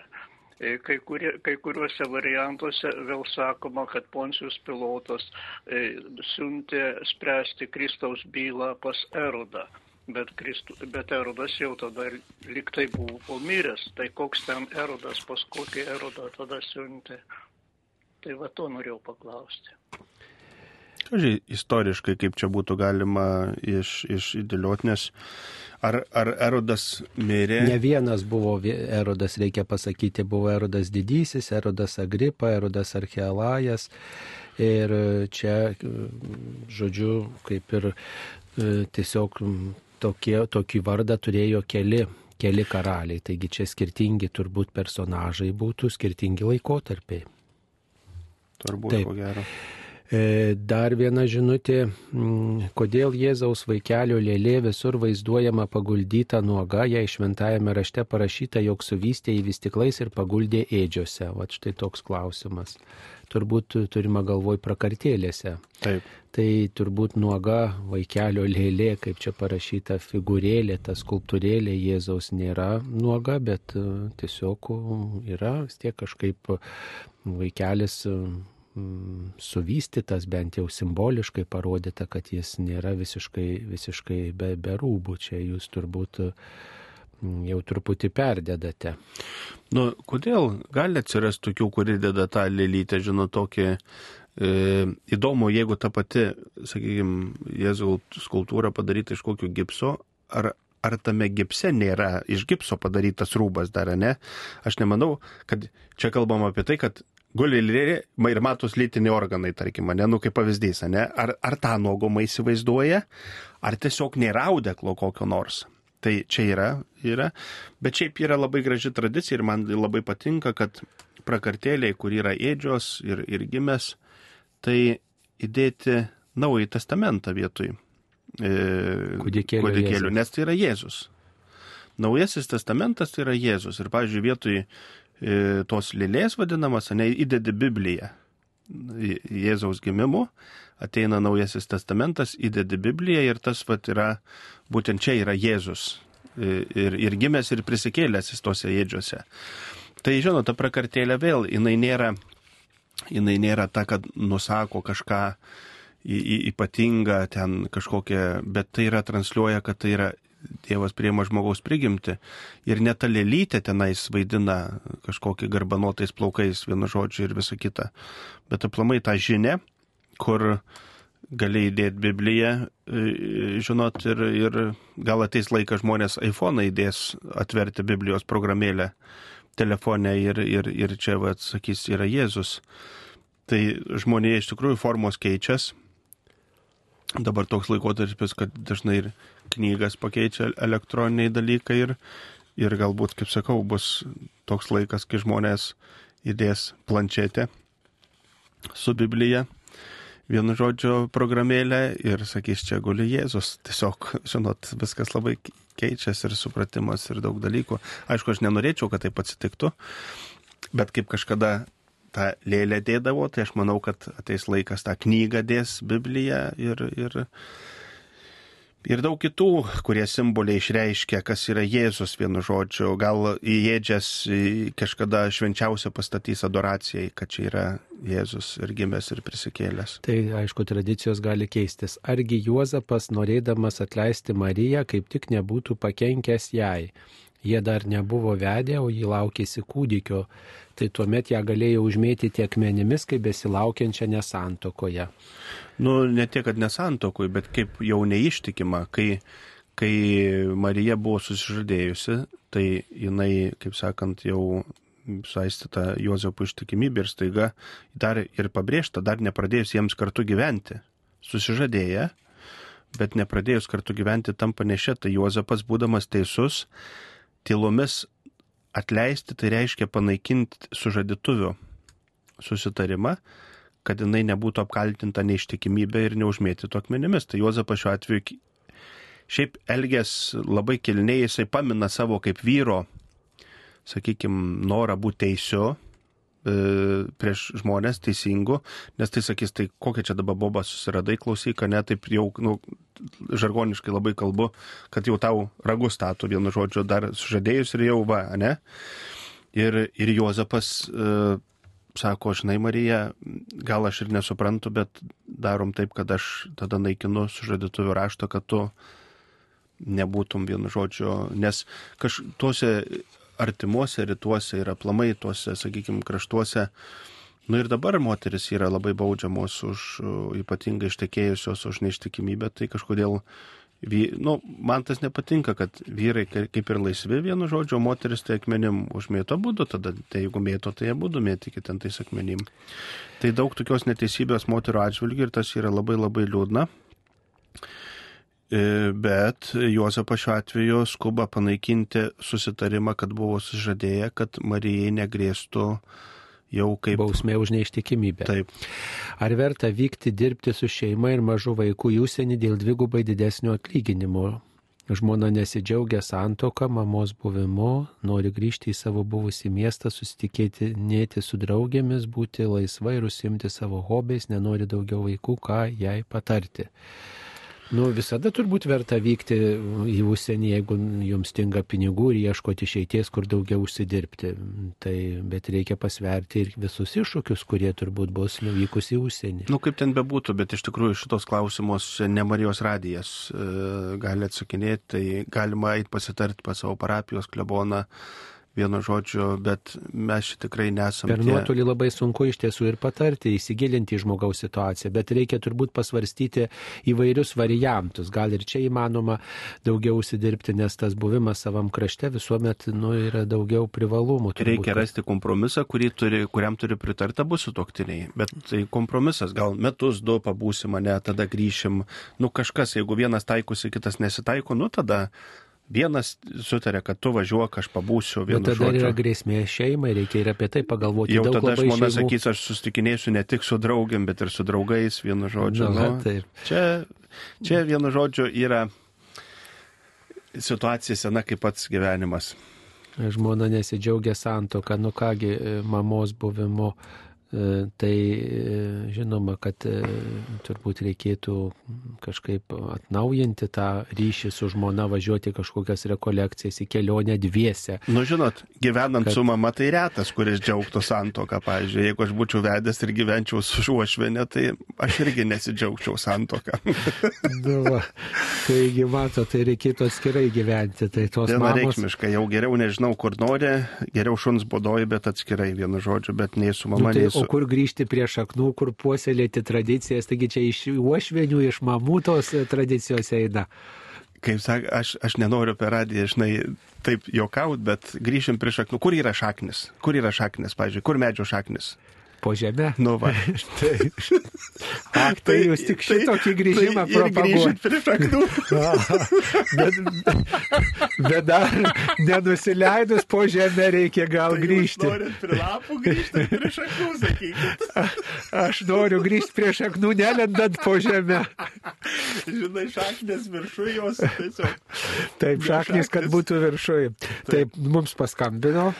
kai, kurie, kai kuriuose variantuose vėl sakoma, kad Poncijus pilotas e, siuntė spręsti Kristaus bylą pas Erodą. Bet, Kristu, bet Erodas jau tada liktai buvo miręs. Tai koks ten Erodas, pas kokį Erodą tada siuntė. Tai va to norėjau paklausti. Žiūrėjau, istoriškai, kaip čia būtų galima iš, išdėlioti, nes Ar, ar Erodas mirė? Ne vienas buvo Erodas, reikia pasakyti, buvo Erodas didysis, Erodas Agripa, Erodas Archealajas. Ir čia, žodžiu, kaip ir e, tiesiog tokie, tokį vardą turėjo keli, keli karaliai. Taigi čia skirtingi turbūt personažai būtų, skirtingi laikotarpiai. Turbūt, Taip. ko gero. E, dar viena žinutė, mm, kodėl Jėzaus vaikelio lėlė visur vaizduojama paguldyta nuoga, jei šventajame rašte parašyta, jog suvystė į vystiklais ir paguldė ėdžiose. Vat štai toks klausimas. Turbūt turima galvoj prakartėlėse. Taip. Tai turbūt nuoga vaikelio lėlė, kaip čia parašyta figūrėlė, ta skulptūrėlė Jėzaus nėra nuoga, bet e, tiesiog yra vis tiek kažkaip vaikelis suvystytas, bent jau simboliškai parodyta, kad jis nėra visiškai, visiškai be, be rūbų. Čia jūs turbūt mm, jau truputį perdedate. Nu, kodėl gali atsirasti tokių, kurie deda tą lėlytę, žinau, tokį e, įdomu, jeigu ta pati, sakykime, Jėzaus skultūra padaryta iš kokio gipso, ar, ar tame gipse nėra iš gipso padarytas rūbas dar, ne? Aš nemanau, kad čia kalbam apie tai, kad guli ir matos lytiniai organai, tarkim, ne, nu kaip pavyzdys, ne, ar, ar tą nuogumą įsivaizduoja, ar tiesiog nėra audeklo kokio nors. Tai čia yra, yra, bet šiaip yra labai graži tradicija ir man labai patinka, kad prakartėliai, kur yra ėdžios ir, ir gimės, tai įdėti naują testamentą vietoj e, Kūdikėlio kūdikėlių, Jėzaus. nes tai yra Jėzus. Naujasis testamentas tai yra Jėzus. Ir, pavyzdžiui, vietoj tos lėlės vadinamas, ne, įdedi Bibliją. Jėzaus gimimu ateina naujasis testamentas, įdedi Bibliją ir tas vat yra, būtent čia yra Jėzus. E, Ir, ir gimęs, ir prisikėlęs jis tose ėdžiose. Tai žinot, ta prakartėlė vėl, jinai nėra, jinai nėra ta, kad nusako kažką į- į- ypatingą ten kažkokią, bet tai yra transliuoja, kad tai yra Dievas priema žmogaus prigimti. Ir net ta lėlytė tenais vaidina kažkokį garbanotais plaukais, vienu žodžiu ir visa kita. Bet aplamai tą žinę, kur gali įdėti Bibliją, e, žinot, ir, ir gal ateis laikas žmonės iPhone įdės atverti Biblijos programėlę telefone ir, ir, ir čia, va, sakys, yra Jėzus. Tai žmonėje iš tikrųjų formos keičias. Dabar toks laikotarpis, kad dažnai ir knygas pakeičia elektroniniai dalykai ir, ir galbūt, kaip sakau, bus toks laikas, kai žmonės įdės planšetę su Biblija, vienu žodžiu programėlę ir sakys, čia guli Jėzus. Tiesiog, žinot, viskas labai keičiasi ir supratimas ir daug dalykų. Aišku, aš nenorėčiau, kad taip atsitiktų, bet kaip kažkada tą lėlę dėdavo, tai aš manau, kad ateis laikas tą knygą dės Bibliją ir, ir, ir daug kitų, kurie simboliai išreiškia, kas yra Jėzus vienu žodžiu. Gal į Jėdžias į kažkada švenčiausia pastatys adoracijai, kad čia yra Jėzus ir gimęs ir prisikėlęs. Tai aišku, tradicijos gali keistis. Argi Juozapas, norėdamas atleisti Mariją, kaip tik nebūtų pakenkęs jai. Jie dar nebuvo vedę, o jį laukėsi kūdikio. Tai tuomet ją galėjo užmėtyti akmenimis, kaip besilaukiančią nesantokoje. Nu, ne tiek, kad nesantokui, bet kaip jau neištikima, kai, kai Marija buvo susižadėjusi, tai jinai, kaip sakant, jau saistyta Juozapo ištikimybė ir staiga dar ir pabrėžta, dar nepradėjus jiems kartu gyventi. Susižadėję, bet nepradėjus kartu gyventi tampa nešė, tai Juozapas, būdamas teisus, tylomis atleisti, tai reiškia panaikinti sužadituvių susitarimą, kad jinai nebūtų apkaltinta neištikimybė ir neužmėtytų akmenimis. Tai Juozapas šiuo atveju šiaip elgės labai kilniai, jisai pamina savo kaip vyro, sakykime, norą būti teisiu prieš žmonės teisingų, nes tai sakys, tai kokia čia dabar boba susiradai, klausyk, ne, taip jau, nu, žargoniškai labai kalbu, kad jau tau ragus statų vienu žodžiu dar sužadėjus ir jau va, ne? Ir, ir Juozapas e, sako, žinai, Marija, gal aš ir nesuprantu, bet darom taip, kad aš tada naikinu sužadėtuvių raštą, kad tu nebūtum vienu žodžiu, nes kaž tuose artimuose rytuose ir aplamai tuose, sakykime, kraštuose, nu ir dabar moteris yra labai baudžiamos už ypatingai ištekėjusios už neištikimybę, tai kažkodėl, vy, nu, man tas nepatinka, kad vyrai ka- kaip ir laisvi vienu žodžiu, o moteris tai akmenim užmėto būdu, tada tai jeigu mėto, tai jie būdu mėtykit ten tais akmenim. Tai daug tokios neteisybės moterų atžvilgių ir tas yra labai labai liūdna. E, Bet Juozapas šiuo atveju skuba panaikinti susitarimą, kad buvo sužadėję, kad Marijai negrėstų jau kaip Bausmė už neištikimybę. Taip. Ar verta vykti dirbti su šeima ir mažu vaiku į užsienį dėl dvigubai didesnio atlyginimo? Žmona nesidžiaugia santoka, mamos buvimu, nori grįžti į savo buvusį miestą, susitikėti nėti su draugėmis, būti laisva ir užsimti savo hobiais, nenori daugiau vaikų, ką jai patarti. Nu, visada turbūt verta vykti į užsienį, jeigu jums stinga pinigų ir ieškoti išeities, kur daugiau užsidirbti. Tai, bet reikia pasverti ir visus iššūkius, kurie turbūt bus nuvykus į užsienį. Nu, kaip ten bebūtų, bet iš tikrųjų šitos klausimus ne Marijos radijas e, gali atsakinėti, tai galima eiti pasitarti pas savo parapijos kleboną, vienu žodžiu, bet mes tikrai nesame. Per tie... nuotolį labai sunku iš tiesų ir patarti, įsigilinti į žmogaus situaciją, bet reikia turbūt pasvarstyti įvairius variantus. Gal ir čia įmanoma daugiau užsidirbti, nes tas buvimas savam krašte visuomet nu, yra daugiau privalumų. Turbūt. Reikia rasti kompromisą, turi, kuriam turi pritarta bus sutoktiniai. Bet tai kompromisas, gal metus, du pabūsim mane, tada grįšim. Nu kažkas, jeigu vienas taikosi, kitas nesitaiko, nu tada vienas sutarė, kad tu važiuok, aš pabūsiu vienu Bet tada žodžiu. yra grėsmė šeimai, reikia ir apie tai pagalvoti. Jau Daug tada žmona šeimų- sakys, aš sustikinėsiu ne tik su draugiam, bet ir su draugais, vienu žodžiu. Na, nu, taip. čia, čia vienu žodžiu yra situacija sena kaip pats gyvenimas. Žmona nesidžiaugia santoka, nu kągi, mamos buvimu. E, Tai e, žinoma, kad e, turbūt reikėtų kažkaip atnaujinti tą ryšį su žmona, važiuoti kažkokias rekolekcijas į kelionę dviese. Nu, žinot, gyvenant Kad- su mama tai retas, kuris džiaugtų santoką. Pavyzdžiui, jeigu aš būčiau vedęs ir gyvenčiau su šuošvenė, tai aš irgi nesidžiaugčiau santoką. Nu, va. Taigi, mato, tai reikėtų atskirai gyventi. Tai tos mamos. Vienareikšmiškai, jau geriau nežinau, kur nori, geriau šuns bodoji, bet atskirai vienu žodžiu, bet nei su Nu, mama, tai, nei su... o kur grįžti prie šaknų, kur puoselėti tradicijas, taigi čia iš uošvenių, iš mamų tos tradicijos eina. Kaip sak, aš, aš nenoriu per radiją, žinai, taip jokaut, bet grįšim prie šaknų. Kur yra šaknis? Kur yra šaknis, pavyzdžiui, kur medžio šaknis? Po žemę. Nu, va. tai, Ak, tai jūs tik šitokį grįžimą tai propaguojate. prie šaknų. bet, bet dar nenusileidus po žemę reikia gal Tai grįžti. Norit prie lapų grįžti, prie šaknų, sakykit. Aš noriu grįžti prie šaknų, nelendant po žemę. Žinai, šaknės viršuje jos tiesiog. Taip, šaknis, kad būtų viršui. Taip, mums paskambino.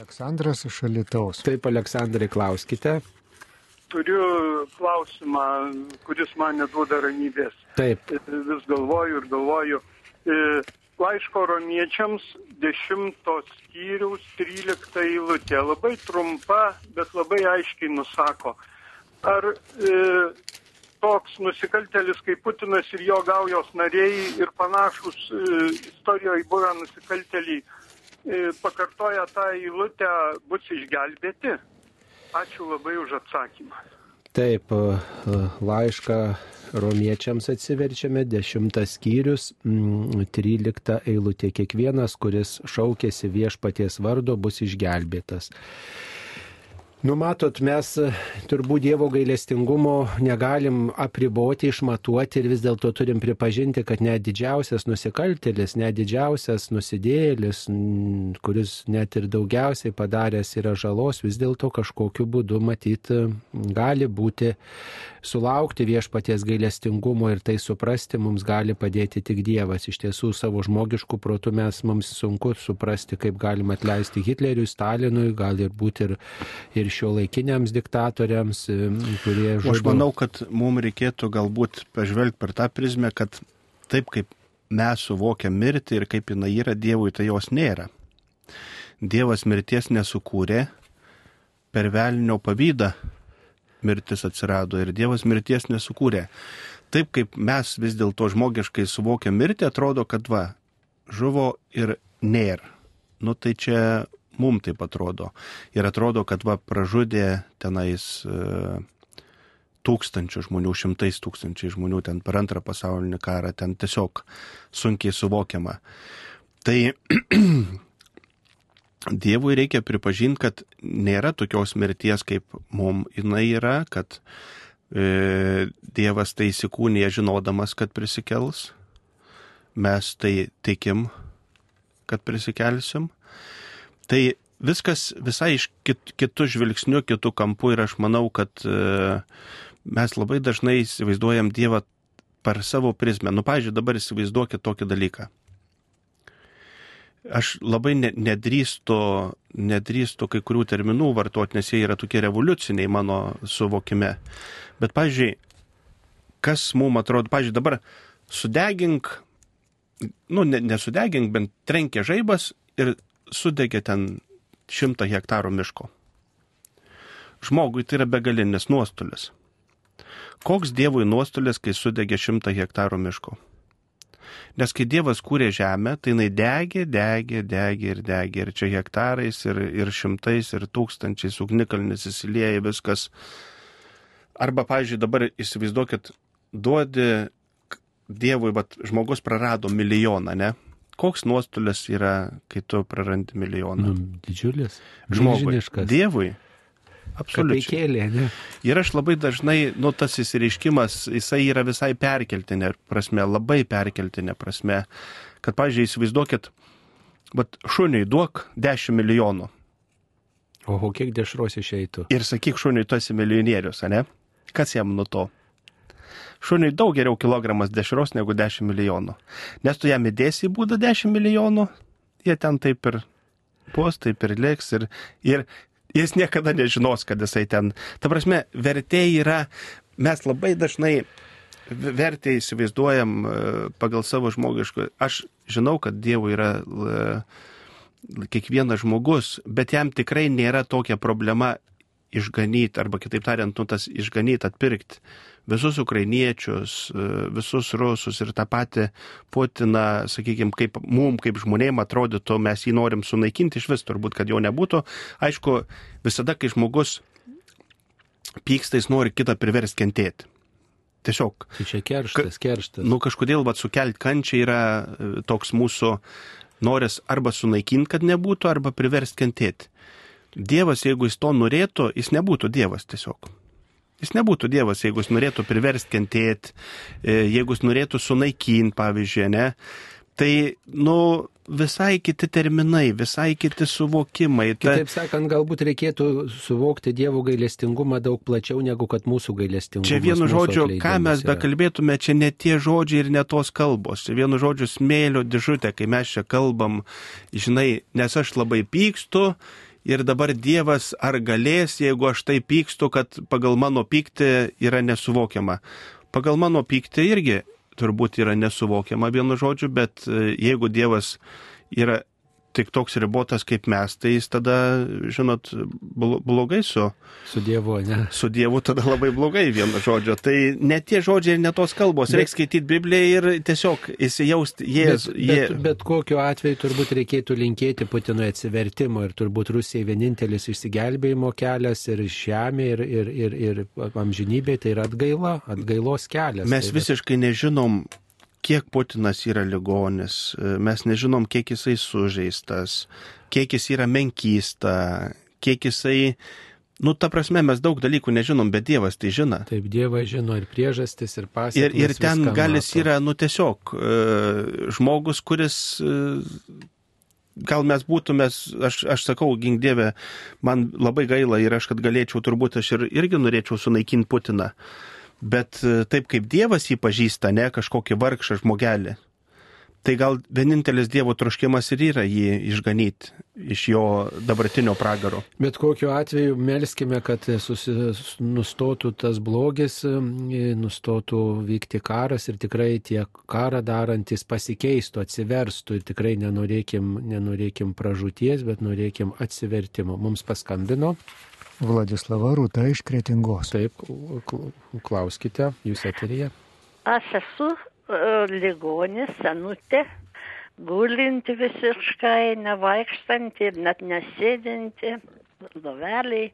Aleksandras iš Alitaus. Taip, Aleksandrai, klauskite. Turiu klausimą, kuris man neduoda ramybės. Taip, Vis galvoju ir galvoju. E, Laiško romiečiams 10 skyriaus 13 eilutė. Labai trumpa, bet labai aiškiai nusako. Ar e, toks nusikaltelis kaip Putinas ir jo gaujos nariai ir panašus e, istorijoje buvę nusikalteliai e, pakartoja tą eilutę, bus išgelbėti? Ačiū labai už atsakymą. taip, e, laišką romiečiams atsiverčiame, dešimtas skyrius, trylikta eilutė. Kiekvienas, kuris šaukėsi viešpaties vardo, bus išgelbėtas. Numatot, mes e, turbūt Dievo gailestingumo negalim apriboti, išmatuoti ir vis dėlto turim pripažinti, kad net didžiausias nusikaltėlis, net didžiausias nusidėjėlis, kuris net ir daugiausiai padaręs yra žalos, vis dėlto kažkokiu būdu matyti gali būti sulaukti viešpaties gailestingumo ir tai suprasti mums gali padėti tik Dievas. Iš tiesų savo žmogiškų protų mes mums sunku suprasti, kaip galima atleisti Hitleriui, Stalinui, gali ir būti ir, ir šio laikiniams diktatoriams, e, kurie O Aš žudo. manau, kad mums reikėtų galbūt pažvelgti per tą prizmę, kad taip kaip mes suvokiam mirtį ir kaip jinai yra Dievui, tai jos nėra. Dievas mirties nesukūrė, per velnio pavydą mirtis atsirado ir Dievas mirties nesukūrė. Taip kaip mes vis dėlto žmogiškai suvokiam mirtį, atrodo, kad va, žuvo ir nėra. Nu tai čia mum taip atrodo. Ir atrodo, kad va pražudė tenais e, tūkstančių žmonių, šimtais tūkstančiai žmonių ten per antrą pasaulinį karą, ten tiesiog sunkiai suvokiama. Tai Dievui reikia pripažinti, kad nėra tokios mirties, kaip mum jinai yra, kad e, Dievas tai įsikūnė žinodamas, kad prisikels. Mes tai tikim, kad prisikelsim. Tai viskas visai iš kit, kitų žvilgsnių, kitų kampų ir aš manau, kad e, mes labai dažnai įsivaizduojam Dievą per savo prizmę. Nu, pažiūrėjau, dabar įsivaizduokit tokį dalyką. Aš labai ne, nedrįstu, nedrįstu kai kurių terminų vartoti, nes jie yra tokie revoliuciniai mano suvokime. Bet, pažiūrėjau, kas mums atrodo, pažiūrėjau, dabar sudegink, nu, ne, nesudegink, bent trenkė žaibas ir sudegė ten šimtą hektarų miško. Žmogui tai yra begalinis nuostolis. Koks Dievui nuostolis, kai sudegė šimtą hektarų miško? Nes kai Dievas kūrė žemę, tai jinai degė, degė, degė ir degė. Ir čia hektarais, ir, ir šimtais, ir tūkstančiais ugnikalnis įsilieja viskas. Arba, pavyzdžiui, dabar įsivaizduokit, duodi Dievui, bet žmogus prarado milijoną, ne? Koks nuostolis yra, kai tu prarandi milijoną? Nu, didžiulis. Žmogui. Dievui. Absoliučiai. Ir aš labai dažnai, nu, tas įsireiškimas, jisai yra visai perkeltinė prasme, labai perkeltinė prasme, kad, pavyzdžiui, įsivaizduokit, bet šuniui duok 10 milijonų Oho, kiek dešros išeitų. ir sakyk šuniui, tu esi milijonierius, ne? Kas jam nuo to? Šuniui daug geriau kilogramas dešros negu 10 milijonų. Nes tu jam įdėsi į būdą 10 milijonų, jie ten taip ir puos, taip ir liks ir, ir jis niekada nežinos, kad jisai ten. Ta prasme, vertė yra, mes labai dažnai vertę įsivaizduojam e, pagal savo žmogišką. Aš žinau, kad Dievui yra kiekvienas žmogus, bet jam tikrai nėra tokia problema išganyti, arba kitaip tariant, nu tas išganyti, atpirkti visus ukrainiečius, e, visus rusus ir tą patį Putiną, sakykime, kaip mum, kaip žmonėm atrodytų, mes jį norim sunaikinti iš vis, turbūt, kad jo nebūtų. Aišku, visada, kai žmogus pyksta, jis nori kitą priversti kentėti. Tiesiog. Tai čia kerštas, kerštas. Nu, kažkodėl vat, sukelt kančią yra e, toks mūsų noras arba sunaikinti, kad nebūtų, arba priversti kentėti. Dievas, jeigu jis to norėtų, jis nebūtų Dievas tiesiog. Jis nebūtų Dievas, jeigu jis norėtų priversti kentėti, e, jeigu jis norėtų sunaikinti, pavyzdžiui, ne. Tai, nu, visai kiti terminai, visai kiti suvokimai. Ta, Kitaip sakant, galbūt reikėtų suvokti Dievo gailestingumą daug plačiau negu kad mūsų gailestingumas. Čia vienu žodžiu, ką mes yra. bekalbėtume, čia ne tie žodžiai ir ne tos kalbos. Čia vienu žodžiu smėlio dėžutė, kai mes čia kalbam, žinai, nes aš labai pykstu ir dabar Dievas ar galės, jeigu aš tai pykstu, kad pagal mano pyktį yra nesuvokiama. Pagal mano pyktį irgi turbūt yra nesuvokiama vienu žodžiu, bet e, jeigu Dievas yra tik toks ribotas kaip mes, tai jis tada, žinot, blo- blogai su, Su Dievu, ne? su Dievu tada labai blogai vienu žodžiu. Tai ne tie žodžiai ir ne tos kalbos. Bet- Reikia skaityti Bibliją ir tiesiog įsijausti. Bet, Jėzus, bet, jie... bet kokiu atveju turbūt reikėtų linkėti Putinui atsivertimo ir turbūt Rusijai vienintelis išsigelbėjimo kelias ir žemė ir, ir, ir, ir amžinybė tai yra atgaila, atgailos kelias. Mes tai visiškai nežinom, kiek Putinas yra ligonis, mes nežinom, kiek jisai sužeistas, kiek jis yra menkysta, kiek jisai... Nu, ta prasme, mes daug dalykų nežinom, bet Dievas tai žino. Taip, Dievas žino ir priežastis, ir Ir, pasiekmes. ir ten viską gal jis mato. yra, nu tiesiog, e, žmogus, kuris, e, gal mes būtumės, aš, aš sakau, gink Dieve, man labai gaila ir aš, kad galėčiau, turbūt aš ir, irgi norėčiau sunaikinti Putiną. Bet e, taip kaip Dievas jį pažįsta, ne kažkokį vargšą žmogelį, tai gal vienintelis Dievo troškimas ir yra jį išganyti iš jo dabartinio pragaro. Bet kokiu atveju melskime, kad susi, nustotų tas blogis, e, nustotų vykti karas ir tikrai tie karą darantis pasikeistų, atsiverstų ir tikrai nenorėkim, nenorėkim pražūties, bet norėkim atsivertimo. Mums paskambino. Vladislava Rūta iš Kretingos. Taip, kl- klauskite, jūs eterija. Aš esu e, ligonis, senutė, gulinti visiškai, nevaikštanti ir net nesėdinti, loveliai.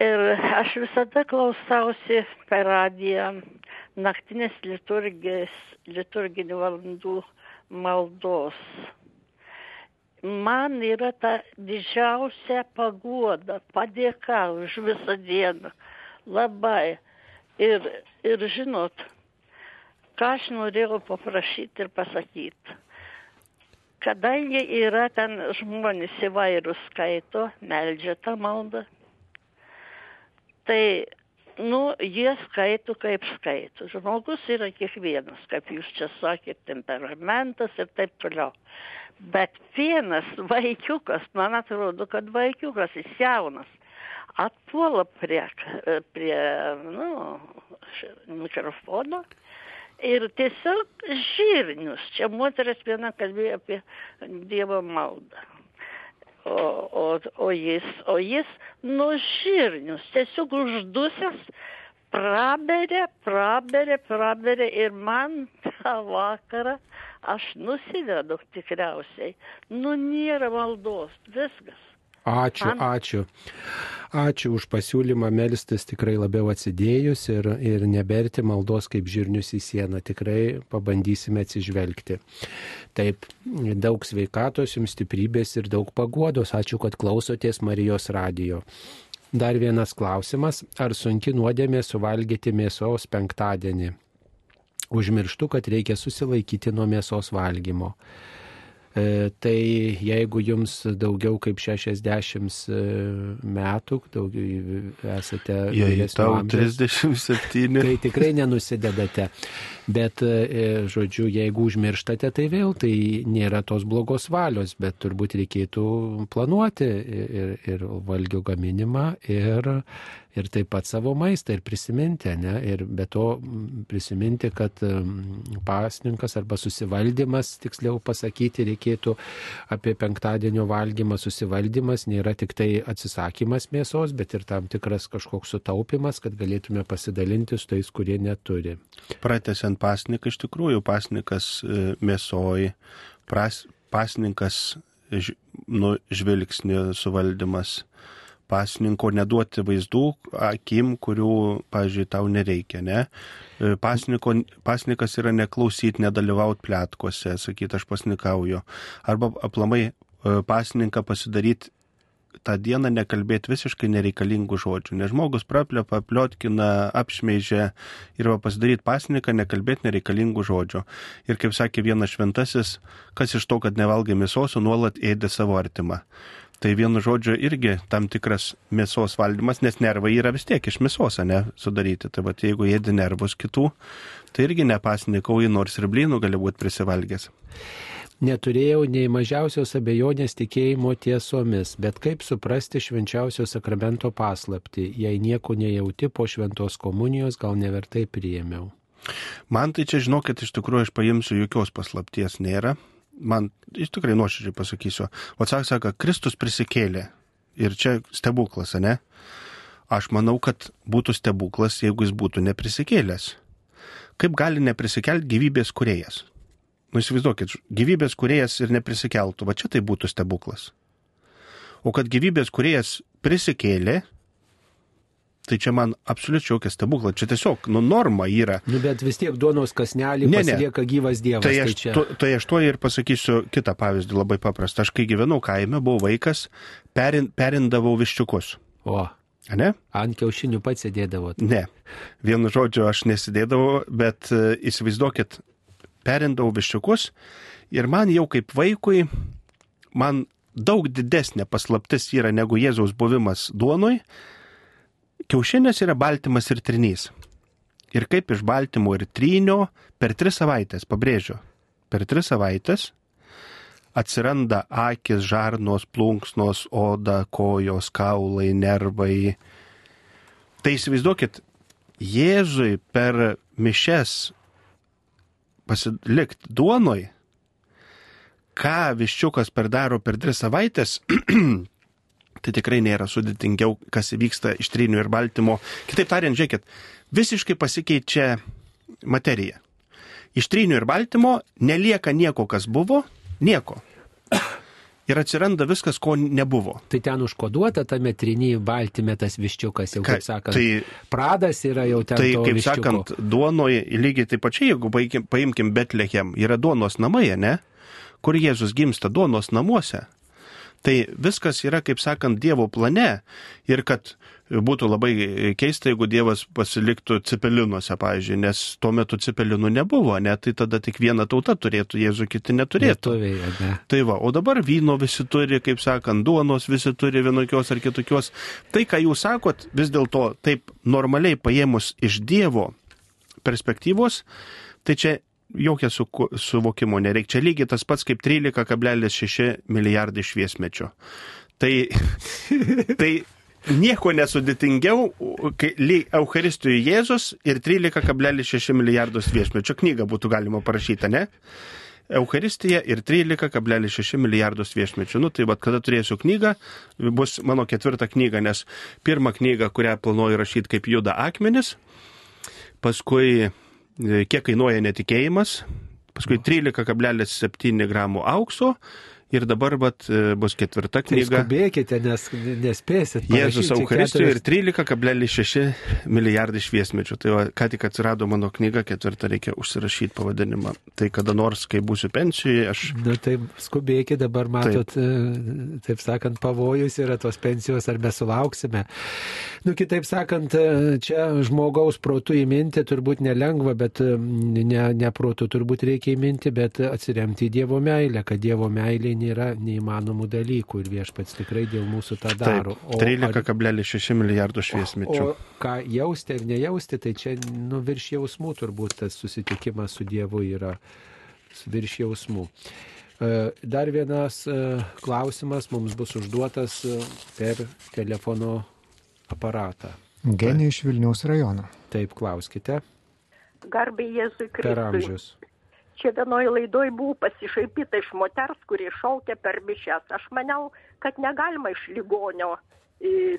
Ir aš visada klausausi per radiją naktinės liturgijos, liturginių valandų maldos. Man yra ta didžiausia paguoda, padėka už visą dieną. Labai. Ir, ir žinot, ką aš norėjau paprašyti ir pasakyti. Kadangi yra ten žmonės įvairūs skaito, meldžia tą maldą, tai, nu, jie skaito kaip skaito. Žmogus yra kiekvienas, kaip jūs čia sakėt, temperamentas ir taip toliau. Bet vienas vaikiukas, man atrodo, kad vaikiukas, jis jaunas, atpuola prie, prie nu, mikrofono ir tiesiog žirnius. Čia moteris viena kalbėjo apie Dievo maldą. O, o, o jis, o jis nu žirnius, tiesiog uždusęs, praberė, praberė, praberė ir man tą vakarą aš nusivedu tikriausiai. Nu, nėra maldos, viskas. Ačiū, ačiū. Ačiū už pasiūlymą melstis tikrai labiau atsidėjus ir, ir neberti maldos kaip žirnius į sieną. Tikrai pabandysime atsižvelgti. Taip, daug sveikatos, jums stiprybės ir daug paguodos. Ačiū, kad klausotės Marijos radijo. Dar vienas klausimas. Ar sunki nuodėmė suvalgyti mėsos penktadienį? Užmirštu, kad reikia susilaikyti nuo mėsos valgymo. E, Tai jeigu jums daugiau kaip 60 e, metų, daugiau esate Jei tau amžiaus, 37. Tai tikrai nenusidedate. Bet, e, žodžiu, jeigu užmirštate, tai vėl tai nėra tos blogos valios, bet turbūt reikėtų planuoti ir, ir valgio gaminimą ir, ir taip pat savo maistą ir prisiminti, ne? Ir be to prisiminti, kad pasninkas arba susivaldymas, tiksliau pasakyti, reikėtų apie penktadienio valgymą. Susivaldymas nėra tik tai atsisakymas mėsos, bet ir tam tikras kažkoks sutaupimas, kad galėtume pasidalinti su tais, kurie neturi. Pratesiant pasniką, iš tikrųjų pasnikas e, mėsoj, pras, pasnikas ž, nu, žvilgsnio suvaldymas, pasninko neduoti vaizdų akim, kurių, pažiūrėjau, tau nereikia, ne? E, Pasniko, pasnikas yra neklausyti, nedalyvauti plėtkose, sakyti, aš pasnikauju. Arba aplamai e, pasninką pasidaryti tą dieną nekalbėti visiškai nereikalingų žodžių, nes žmogus praplepa, pliotkina, apšmeižia ir pasidaryti pasniką, nekalbėti nereikalingų žodžių. Ir kaip sakė vienas šventasis, kas iš to, kad nevalgai mėsos, nuolat ėdė savo artimą. Tai vienu žodžiu irgi tam tikras mėsos valdymas, nes nervai yra vis tiek iš mėsos, ne, sudaryti. Tai va, jeigu ėdi nervus kitų, tai irgi nepasnikauji, nors ir blynų gali būti prisivalgęs. Neturėjau nei mažiausios abejonės tikėjimo tiesomis, bet kaip suprasti švenčiausio sakramento paslapti, jei nieko nejauti po šventos komunijos, gal nevertai priėmiau. Man tai čia žinokit, iš tikrųjų aš paimsiu jokios paslapties nėra. Man iš tikrai nuoširdžiai pasakysiu. O sak sako, Kristus prisikėlė. Ir čia stebuklas, ne? Aš manau, kad būtų stebuklas, jeigu jis būtų neprisikėlęs. Kaip gali neprisikelti gyvybės kuriejas? Nu įsivaizduokit, gyvybės kuriejas ir neprisikeltų, va čia tai būtų stebuklas. O kad gyvybės kuriejas prisikėlė, tai čia man absoliučiai jokia stebukla. Čia tiesiog, nu, norma yra. Nu, bet vis tiek duonos kasnelį Ne, ne. pasilieka gyvas Dievas. Tai Tai aš, čia... tu, tai aš tuo ir pasakysiu kitą pavyzdį labai paprastą. Aš kai gyvenau kaime, buvau vaikas, perin, perindavau viščiukus. O, Ne? ant kiaušinių pats sėdėdavot. Ne. Vienu žodžiu, aš nesidėdavau, bet e, įsivaizduokit, perindavau viščiukus ir man jau kaip vaikui, man daug didesnė paslaptis yra negu Jėzaus buvimas duonoj. Kiaušinės yra baltymas ir trinys. Ir kaip iš baltymo ir trynio per tris savaitės, pabrėžiu, per tris savaitės atsiranda akis, žarnos, plunksnos, oda, kojos, kaulai, nervai. Tai įsivaizduokit, Jėzui per mišes pasilikti duonoj, ką viščiukas perdaro per tris savaitės, tai tikrai nėra sudėtingiau, kas įvyksta iš trinių ir baltymo. Kitaip tariant, žiūrėkit, visiškai pasikeičia materija. Iš trinių ir baltymo nelieka nieko, kas buvo, nieko. Ir atsiranda viskas, ko nebuvo. Tai ten užkoduota tame trinyje baltyme tas viščiukas, jau kaip sakant. tai- pradas yra jau ten. Tai, kaip viščiuko. sakant, duonoje lygiai taip pačiai, jeigu paimkim, paimkim Betlehem, yra duonos namai, ne? Kur Jėzus gimsta duonos namuose. Tai viskas yra, kaip sakant, Dievo plane ir kad būtų labai keista, jeigu Dievas pasiliktų cepelinuose, pavyzdžiui, nes tuo metu cepelinų nebuvo, ne? Tai tada tik viena tauta turėtų, Jėzų kiti neturėtų. Lietuviai, ne? Tai va, o dabar vyno visi turi, kaip sakant, duonos visi turi vienokios ar kitokios. Tai, ką jūs sakot, vis dėlto taip normaliai paėmus iš Dievo perspektyvos, tai čia jokio su, suvokimo nereikia. Čia lygiai tas pats kaip 13,6 milijardai šviesmečio. Tai, tai nieko nesudėtingiau, kai Eucharistijoje Jėzus ir 13,6 milijardus šviesmečio knygą būtų galima parašyti, ne? Eucharistija ir 13,6 milijardus viešmečių. Nu, tai vad, kada turėsiu knygą, bus mano ketvirta knyga, nes pirmą knygą, kurią planuoju rašyti kaip juda akmenis, paskui kiek kainuoja netikėjimas, paskui 13,7 gramų aukso ir dabar vat, e, bus ketvirta Tai knyga. skubėkite, nes nespėsit. Jėzus parašyti Eucharistijoje ir keturias- 13,6 milijardai šviesmečių. Tai va, ką tik atsirado mano knyga, ketvirtą reikia užsirašyti pavadinimą. Tai kada nors, kai būsiu pensijoje, aš... Na tai skubėkite, dabar matot, taip. taip sakant, pavojus yra tos pensijos, ar mes sulauksime. Nu, kitaip sakant, e, čia žmogaus protų įminti turbūt nelengva, bet e, ne, ne protų turbūt reikia įminti, bet atsiremti į Dievo meilę, kad Dievo meilė nėra neįmanomų dalykų ir viešpats tikrai dėl mūsų tą daro. Taip, 13,6 milijardų šviesmečių. O ką jausti ar nejausti, tai čia nu, virš jausmų turbūt tas susitikimas su Dievu yra virš jausmų. E, Dar vienas e, klausimas mums bus užduotas e, per telefono aparatą. Genė iš Vilniaus rajono. Taip, klauskite. Garbė Jėzui Per Kristui. amžius. Čia vienoje laidoje buvo pasišaipyta iš moters, kuri šaukė per mišęs. Aš maniau, kad negalima iš ligonio e,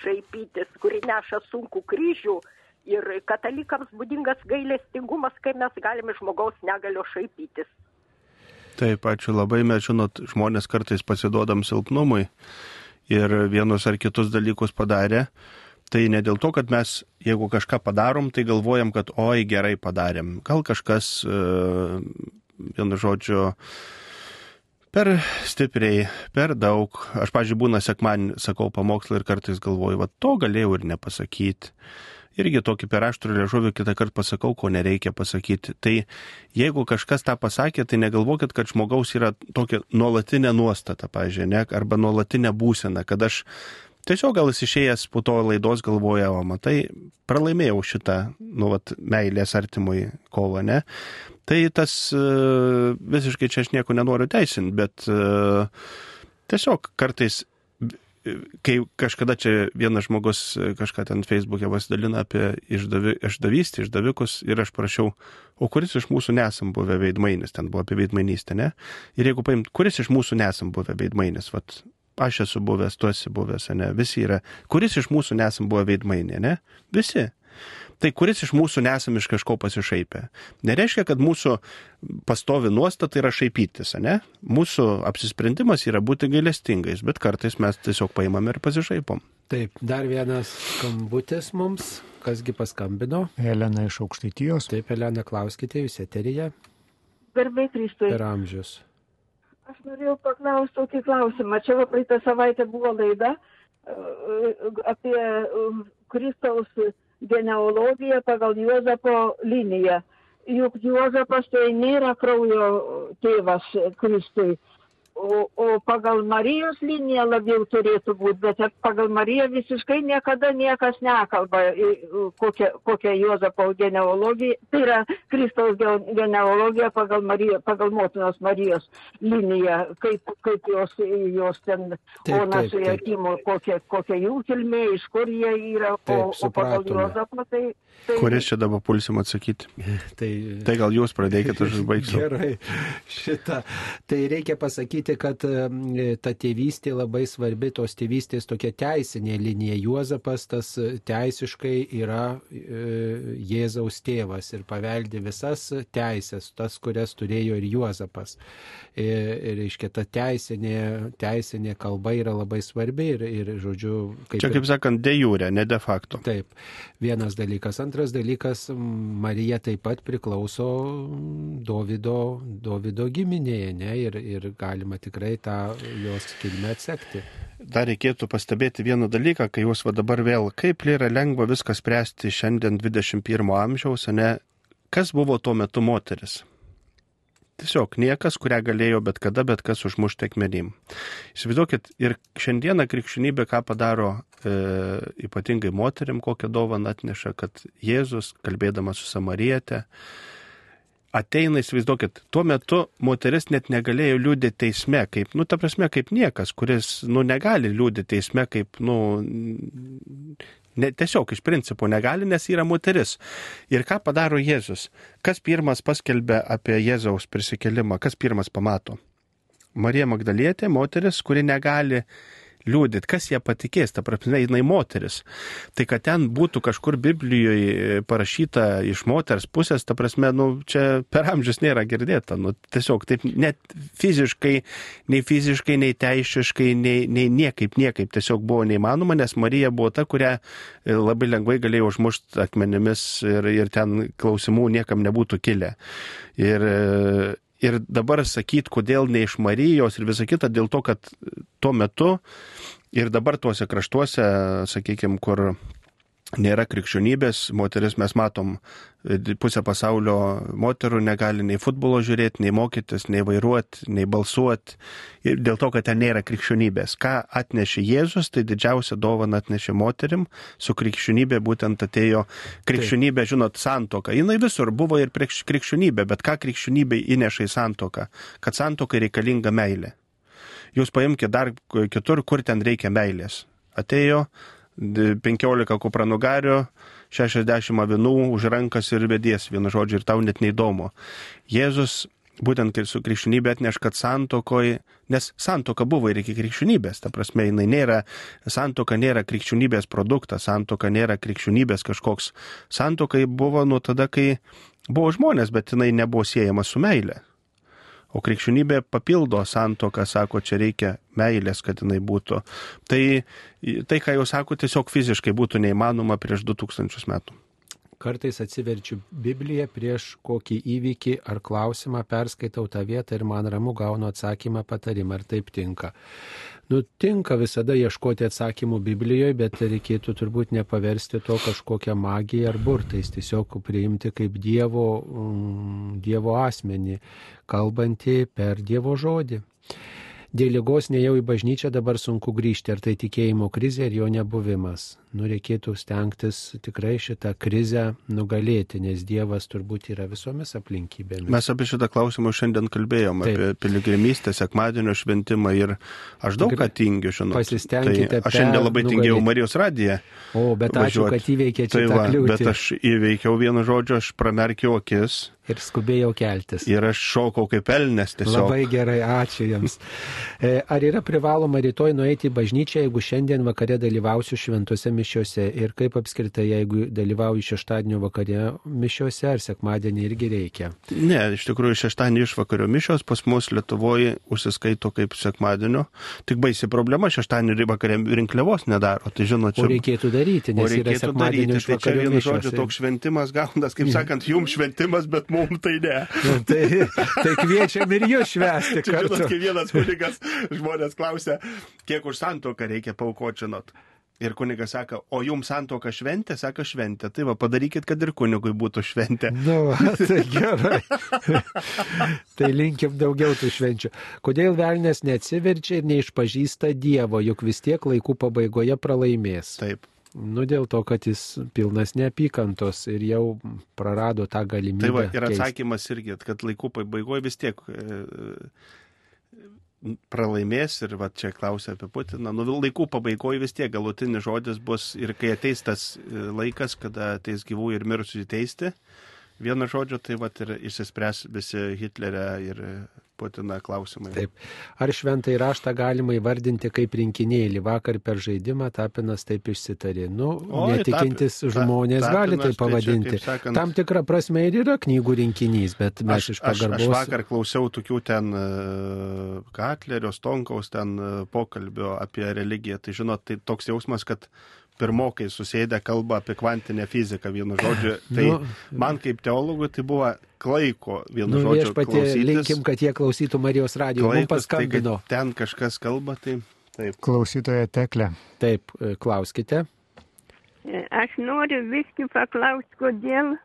šaipytis, kuri neša sunku kryžių. Ir katalikams būdingas gailestingumas, kai mes galime iš žmogaus negalio šaipytis. Taip, ačiū labai, mes žinot, žmonės kartais pasiduodam silpnumui ir vienus ar kitus dalykus padarė. Tai ne dėl to, kad mes, jeigu kažką padarom, tai galvojam, kad oi gerai padarėm. Gal kažkas, e, vienu žodžiu, per stipriai, per daug. Aš, pažiūrėjau, būna sekman, sakau pamokslą ir kartais galvoju, va to galėjau ir nepasakyti. Irgi tokį per aštrų liežuvį kitą kartą pasakau, ko nereikia pasakyti. Tai jeigu kažkas tą pasakė, tai negalvokit, kad žmogaus yra tokia nuolatinė nuostata, pažiūrėjau, arba nuolatinė būsena, kad aš tiesiog gal jis išėjęs po to laidos galvoja, o matai, pralaimėjau šitą, nu, vat, meilės artimui kovą, ne? Tai tas e, visiškai čia aš nieko nenoriu teisinti, bet e, tiesiog kartais kai kažkada čia vienas žmogus e, kažką ten Facebook'e pasidalina apie išdavi, išdavystę, išdavikus ir aš prašiau, o kuris iš mūsų nesam buvę veidmainis, ten buvo apie veidmainystę, ne? Ir jeigu paimt, kuris iš mūsų nesam buvę veidmainis, vat, aš esu buvęs, tu esi buvęs, ne? Visi yra. Kuris iš mūsų nesam buvę veidmainė, ne? Visi. Tai kuris iš mūsų nesam iš kažko pasišaipę. Nereiškia, kad mūsų pastovi nuostata yra šaipytis, ne? Mūsų apsisprendimas yra būti gailestingais, bet kartais mes tiesiog paimam ir pasišaipom. Taip, dar vienas skambutis mums. Kasgi paskambino? Elena iš Aukštaitijos. Taip, Elena, klauskite, jūs eteryje. Garbė Kristui. Per amžius. Aš norėjau paklausti tokį klausimą. Čia va praeitą savaitę buvo laida e, apie e, Kristaus genealogiją pagal Juozapo liniją. Juk Juozapas tai nėra kraujo tėvas Kristui, o, o pagal Marijos liniją labiau turėtų būti, bet pagal Mariją visiškai niekada niekas nekalba, kokia, kokia Juozapo genealogija, tai yra Kristaus ge- genealogija pagal, Mariją, pagal motinos Marijos liniją, kaip, kaip jos, jos ten Ona su. Jakimu, kokia, kokia jų kilmė, iš kur jie yra, Taip, o, o pagal. Juozapą tai... tai Kuris čia dabar pulsim atsakyti? Tai, tai gal jūs pradėkite, aš užbaigsiu. Gerai, šitą. Tai reikia pasakyti, kad e, ta tėvystė labai svarbi, tos tėvystės tokia teisinė linija. Juozapas tas e, teisiškai yra e, Jėzaus tėvas ir paveldi visas teisės, tas, kurias turėjo ir Juozapas. Ir, reiškia, ta teisinė, teisinė kalba yra labai svarbi ir, ir žodžiu, kaip Čia, kaip sakant, de jure, ne de facto. Taip, vienas dalykas. Antras dalykas, Marija taip pat priklauso Dovido, Dovido giminėje, ne, ir, ir galima tikrai tą jos kilmę atsekti. Dar reikėtų pastebėti vieną dalyką, kai jūs va dabar vėl, kaip yra lengva viską spręsti šiandien 21 amžiaus, ne, kas buvo tuo metu moteris. Tiesiog niekas, kurią galėjo bet kada, bet kas užmušti akmenim. Įsivaizduokit, ir šiandieną krikščionybė ką padaro e, ypatingai moterim, kokią dovaną atneša, kad Jėzus, kalbėdamas su Samarietė, ateina, įsivaizduokit, tuo metu moteris net negalėjo liūdėti teisme, kaip, nu, ta prasme, kaip niekas, kuris, nu, negali liūdėti teisme, kaip, nu, ne, tiesiog iš principo negali, nes yra moteris. Ir ką padaro Jėzus? Kas pirmas paskelbė apie Jėzaus prisikelimą? Kas pirmas pamato? Marija Magdalietė, moteris, kuri negali liūdėti, kas ją patikės, ta prasme, jinai moteris. Tai kad ten būtų kažkur Biblijoje parašyta iš moters pusės, ta prasme, nu, čia per amžius nėra girdėta. Nu, tiesiog taip net fiziškai, nei fiziškai, nei teisiškai, nei, nei niekaip, niekaip tiesiog buvo neįmanoma, nes Marija buvo ta, kurią labai lengvai galėjo užmušti akmenimis ir, ir ten klausimų niekam nebūtų kilę. Ir, ir dabar sakyti, kodėl ne iš Marijos ir visa kita, dėl to, kad tuo metu ir dabar tuose kraštuose, sakykime, kur nėra krikščionybės, moteris mes matom, pusę pasaulio moterų negali nei futbolo žiūrėti, nei mokytis, nei vairuoti, nei balsuoti, ir dėl to, kad ten nėra krikščionybės. Ką atnešė Jėzus, tai didžiausia dovana atnešė moterim, su krikščionybė būtent atėjo krikščionybė, Taip. žinot, santoka. Jinai visur buvo ir krikščionybė, bet ką krikščionybė įneša į santoką? Kad santokai reikalinga meilė. Jūs paimkite dar kitur, kur ten reikia meilės. Atėjo 15 kupranugarių, 60 avinų už rankas ir vedies, vienu žodžiu, ir tau net neįdomu. Jėzus būtent su krikščionybė atneš, kad santokoje, nes santoka buvo ir iki krikščionybės, ta prasme, jinai nėra, santoka nėra krikščionybės produktas, santoka nėra krikščionybės kažkoks, santokai buvo nuo tada, kai buvo žmonės, bet jinai nebuvo siejama su meile. O krikščionybė papildo santoką, sako, čia reikia meilės, kad jinai būtų. Tai, tai ką jau sako, tiesiog fiziškai būtų neįmanoma prieš 2000 metų. Kartais atsiverčiu Bibliją prieš kokį įvykį ar klausimą, perskaitau tą vietą ir man ramu gaunu atsakymą, patarimą, ar taip tinka. Nutinka visada ieškoti atsakymų Biblijoje, bet reikėtų turbūt nepaversti to kažkokią magiją ar burtais, tiesiog priimti kaip Dievo, mm, dievo asmenį, kalbantį per Dievo žodį dėl lygos nejau į bažnyčią dabar sunku grįžti, ar tai tikėjimo krizė ir jo nebuvimas. Nu, reikėtų stengtis tikrai šitą krizę nugalėti, nes Dievas turbūt yra visomis aplinkybėmis. Mes apie šitą klausimą šiandien kalbėjom, Taip. apie piligrimystę, sekmadienio šventimą ir aš daug ką tingiu, žinau. Pasistengkite. Tai aš šiandien labai tingėjau Marijos radiją. O, bet ačiū, kad įveikėte tai šitą va, kliūtį. Bet aš įveikiau vienu žodžiu, aš pramerkiau akis. Ir skubėjau keltis. Ir aš šokau kaip elnes tiesiog. Labai gerai, ačiū Jums. E, ar yra privaloma rytoj nueiti į bažnyčią, jeigu šiandien vakare dalyvausiu šventose mišiuose ir kaip apskritai, jeigu dalyvauju šeštadienio vakare mišiuose ar sekmadienį irgi reikia? Ne, iš tikrųjų šeštadienio išvakario mišios pas mus Lietuvoje užsiskaito kaip sekmadienio. Tik baisi problema, šeštadienio vakare rinkliavos nedaro. Tai žinot, čia... O reikėtų daryti, nes yra sekmadienio daryti. Tai čia vienu žodžiu toks šventimas gaunas, kaip sakant, jums šventimas, bet mums tai ne. Nu, tai, tai kviečiam ir jūs švesti. Čia, žinot, kai vienas kunigas žmonės klausia, kiek už santoką reikia paukoti, žinot. Ir kunigas sako, o jums santoka šventė, sako šventė. Tai va, padarykit, kad ir kunigui būtų šventė. Nu, tai gerai. tai linkim daugiau tų švenčių. Kodėl velnės neatsiverčia ir neišpažįsta Dievo, juk vis tiek laikų pabaigoje pralaimės. Taip. Nu, dėl to, kad jis pilnas neapykantos ir jau prarado tą galimybę. Tai va, ir atsakymas keist. irgi, kad laikų pabaigoje vis tiek e, pralaimės ir va čia klausia apie Putiną. Nu, laikų pabaigoje vis tiek galutinis žodis bus ir kai ateis tas e, laikas, kada ateis gyvų ir mirusių teisti, vienu žodžiu, tai va ir išsispręs visi Hitlerio ir Putiną klausimai. Taip. Ar šventą įraštą galima įvardinti kaip rinkinėlį? Vakar per žaidimą Tapinas taip išsitarė. Nu, o, netikintis tap, žmonės ta, gali tai pavadinti. Tai čia, sakant, Tam tikrą prasme ir yra knygų rinkinys, bet mes aš, iš pagarbos. Aš, aš vakar klausiau tokių ten uh, Katlerio, Stonkaus ten uh, pokalbio apie religiją. Tai žinot, tai toks jausmas, kad pirmokai susėdę kalba apie kvantinę fiziką, vienu žodžiu. Tai nu, man kaip teologui tai buvo klaiko, vienu nu, žodžiu. Pati linkim, kad jie klausytų Marijos radijo. Mums paskambino. Tai, ten kažkas kalba, tai taip. Klausytoja teklė. Taip, e, klauskite. E, aš noriu viski paklausti, kodėl,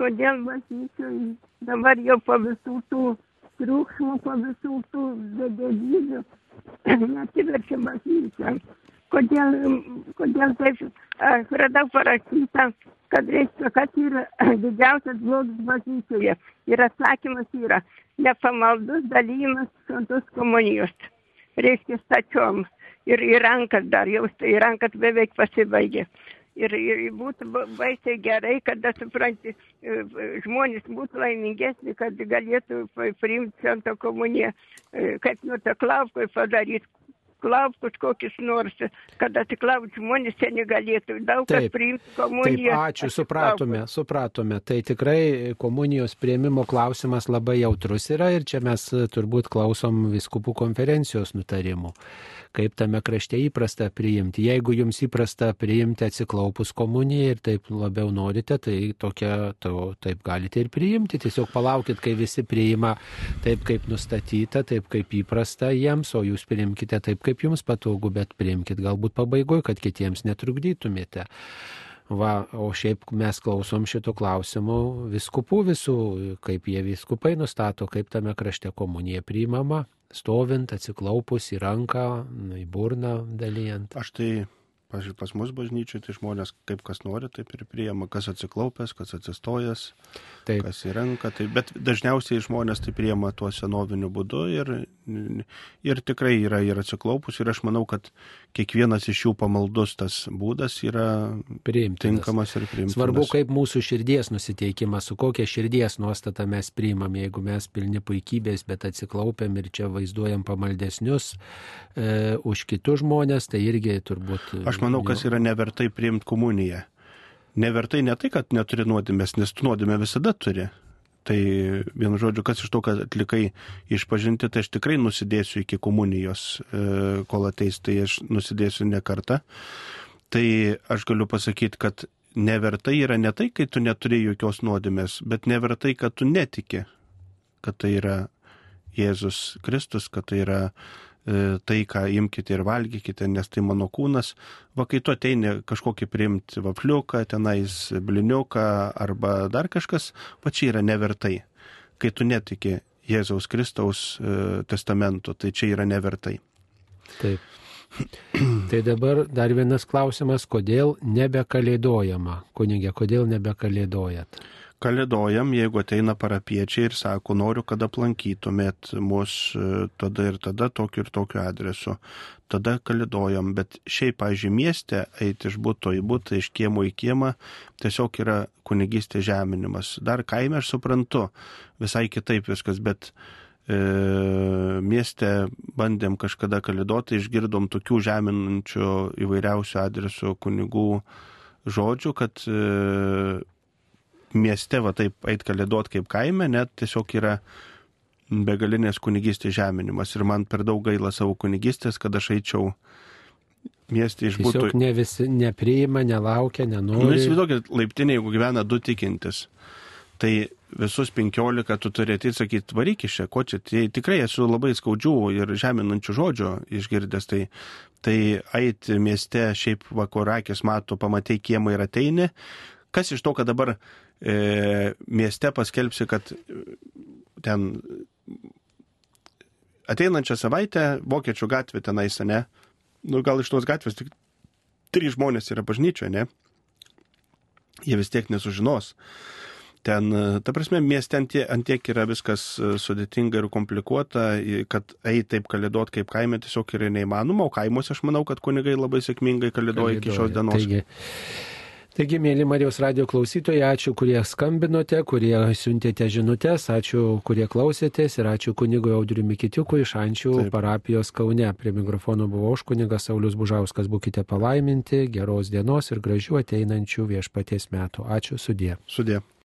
kodėl bažnyčiui dabar jau po visų tų triukšmų, po visų tų vedelybių nesiverčia bažnyčia kodėl, kodėl taip, aš radau parašytą, kad reiškia, kad yra didžiausias blogis bažnyčioje. Ir atsakymas yra nepamaldus dalymas šventos komunijos. Reiškia stačiom. Ir į rankas dar jau, į rankas beveik pasibaigė. Ir, ir būtų baisiai gerai, kada, supranti, e, žmonės būtų laimingesni, kad galėtų priimti šventą komuniją, e, kaip nuo to klaupkoj padaryti, klausimus kokius nors, kad atiklausti žmonės čia negalėtų. Daug kas priimtų komuniją. Taip, ačiū, supratome, supratome. Tai tikrai komunijos prieimimo klausimas labai jautrus yra ir čia mes turbūt klausom viskupų konferencijos nutarimų kaip tame krašte įprasta priimti. Jeigu jums įprasta priimti atsiklaupus komuniją ir taip labiau norite, tai tokia, to, taip galite ir priimti. Tiesiog palaukit, kai visi priima taip, kaip nustatyta, taip, kaip įprasta jiems, o jūs priimkite taip, kaip jums patogu, bet priimkite galbūt pabaigoje, kad kitiems netrukdytumėte. Va, o šiaip mes klausom šito klausimų viskupų visų, kaip jie viskupai nustato, kaip tame krašte komunija priimama, stovint, atsiklaupus į ranką, į burną dalyjant. Aš tai Pavyzdžiui, pas mus bažnyčiai tai žmonės kaip kas nori, taip ir priema, kas atsiklaupęs, kas atsistojęs, taip. kas į ranką. Tai, bet dažniausiai žmonės tai priema tuo senoviniu būdu ir, ir tikrai yra ir atsiklaupus. Ir aš manau, kad kiekvienas iš jų pamaldus tas būdas yra Priimtinas. tinkamas ir priimtinas. Svarbu, kaip mūsų širdies nusiteikimas, su kokia širdies nuostata mes priimam, jeigu mes pilni puikybės, bet atsiklaupiam ir čia vaizduojam pamaldesnius e, už kitus žmonės, tai irgi turbūt. Aš manau, kas yra nevertai priimti komuniją. Nevertai ne tai, kad neturi nuodėmės, nes tu nuodėmę visada turi. Tai vienu žodžiu, kas iš to, kad atlikai išpažinti, tai aš tikrai nusidėsiu iki komunijos, e, kol ateis, tai aš nusidėsiu ne kartą. Tai aš galiu pasakyti, kad nevertai yra ne tai, kai tu neturi jokios nuodėmės, bet nevertai, kad tu netiki, kad tai yra Jėzus Kristus, kad tai yra tai, ką imkite ir valgykite, nes tai mano kūnas. Va, kai tu ateini kažkokį priimti vafliuką, tenais bliniuką arba dar kažkas, va čia yra nevertai. Kai tu netiki Jėzaus Kristaus e, testamentu, tai čia yra nevertai. Taip. Tai dabar dar vienas klausimas, kodėl nebekalėdojama, kunigė, kodėl nebekalėdojat? Kalėdojam, jeigu ateina parapiečiai ir sako, noriu, kad aplankytumėt mus e, tada ir tada tokiu ir tokiu adresu. Tada kalėdojam, bet šiaip, pažiūrėjau, mieste eiti iš būto į būtą, iš kiemo į kiemą, tiesiog yra kunigystė žeminimas. Dar kaime aš suprantu, visai kitaip viskas, bet e, mieste bandėm kažkada kalėdoti, išgirdom tokių žeminančių įvairiausių adresų kunigų žodžių, kad e, mieste va taip eit kalėdot kaip kaime, net tiesiog yra begalinės kunigystės žeminimas. Ir man per daug gaila savo kunigystės, kad aš eičiau miestė išbūtų. Tiesiog ne visi nepriima, nelaukia, nenori. Nu, įsivaizduokit, laiptinė, jeigu gyvena du tikintis, tai visus penkiolika tu turėti sakyti, varyk iš čia, ko čia. Tai tikrai esu labai skaudžių ir žeminančių žodžių išgirdęs. Tai, tai eit mieste šiaip vakorakis mato, pamatai kiemą ir ateini. Kas iš to, kad dabar e, mieste paskelbsi, kad ten ateinančią savaitę Vokiečių gatvė tenais, ne? Nu, gal iš tos gatvės tik trys žmonės yra bažnyčioje, ne? Jie vis tiek nesužinos. Ten, ta prasme, mieste ant tiek, yra viskas sudėtinga ir komplikuota, kad eiti taip kalėdot kaip kaime tiesiog yra neįmanoma, o kaimuose aš manau, kad kunigai labai sėkmingai kalėdoja iki šios dienos. Taigi, Taigi, mėly Marijos radio klausytojai, ačiū, kurie skambinote, kurie siuntėte žinutės, ačiū, kurie klausėtės ir ačiū kunigui Audriu Mikitiukui iš Ančių Taip. parapijos Kaune. Prie mikrofono buvo aš kunigas Saulis Bužauskas, būkite palaiminti, geros dienos ir gražių ateinančių viešpaties metų. Ačiū, sudė. Sudė.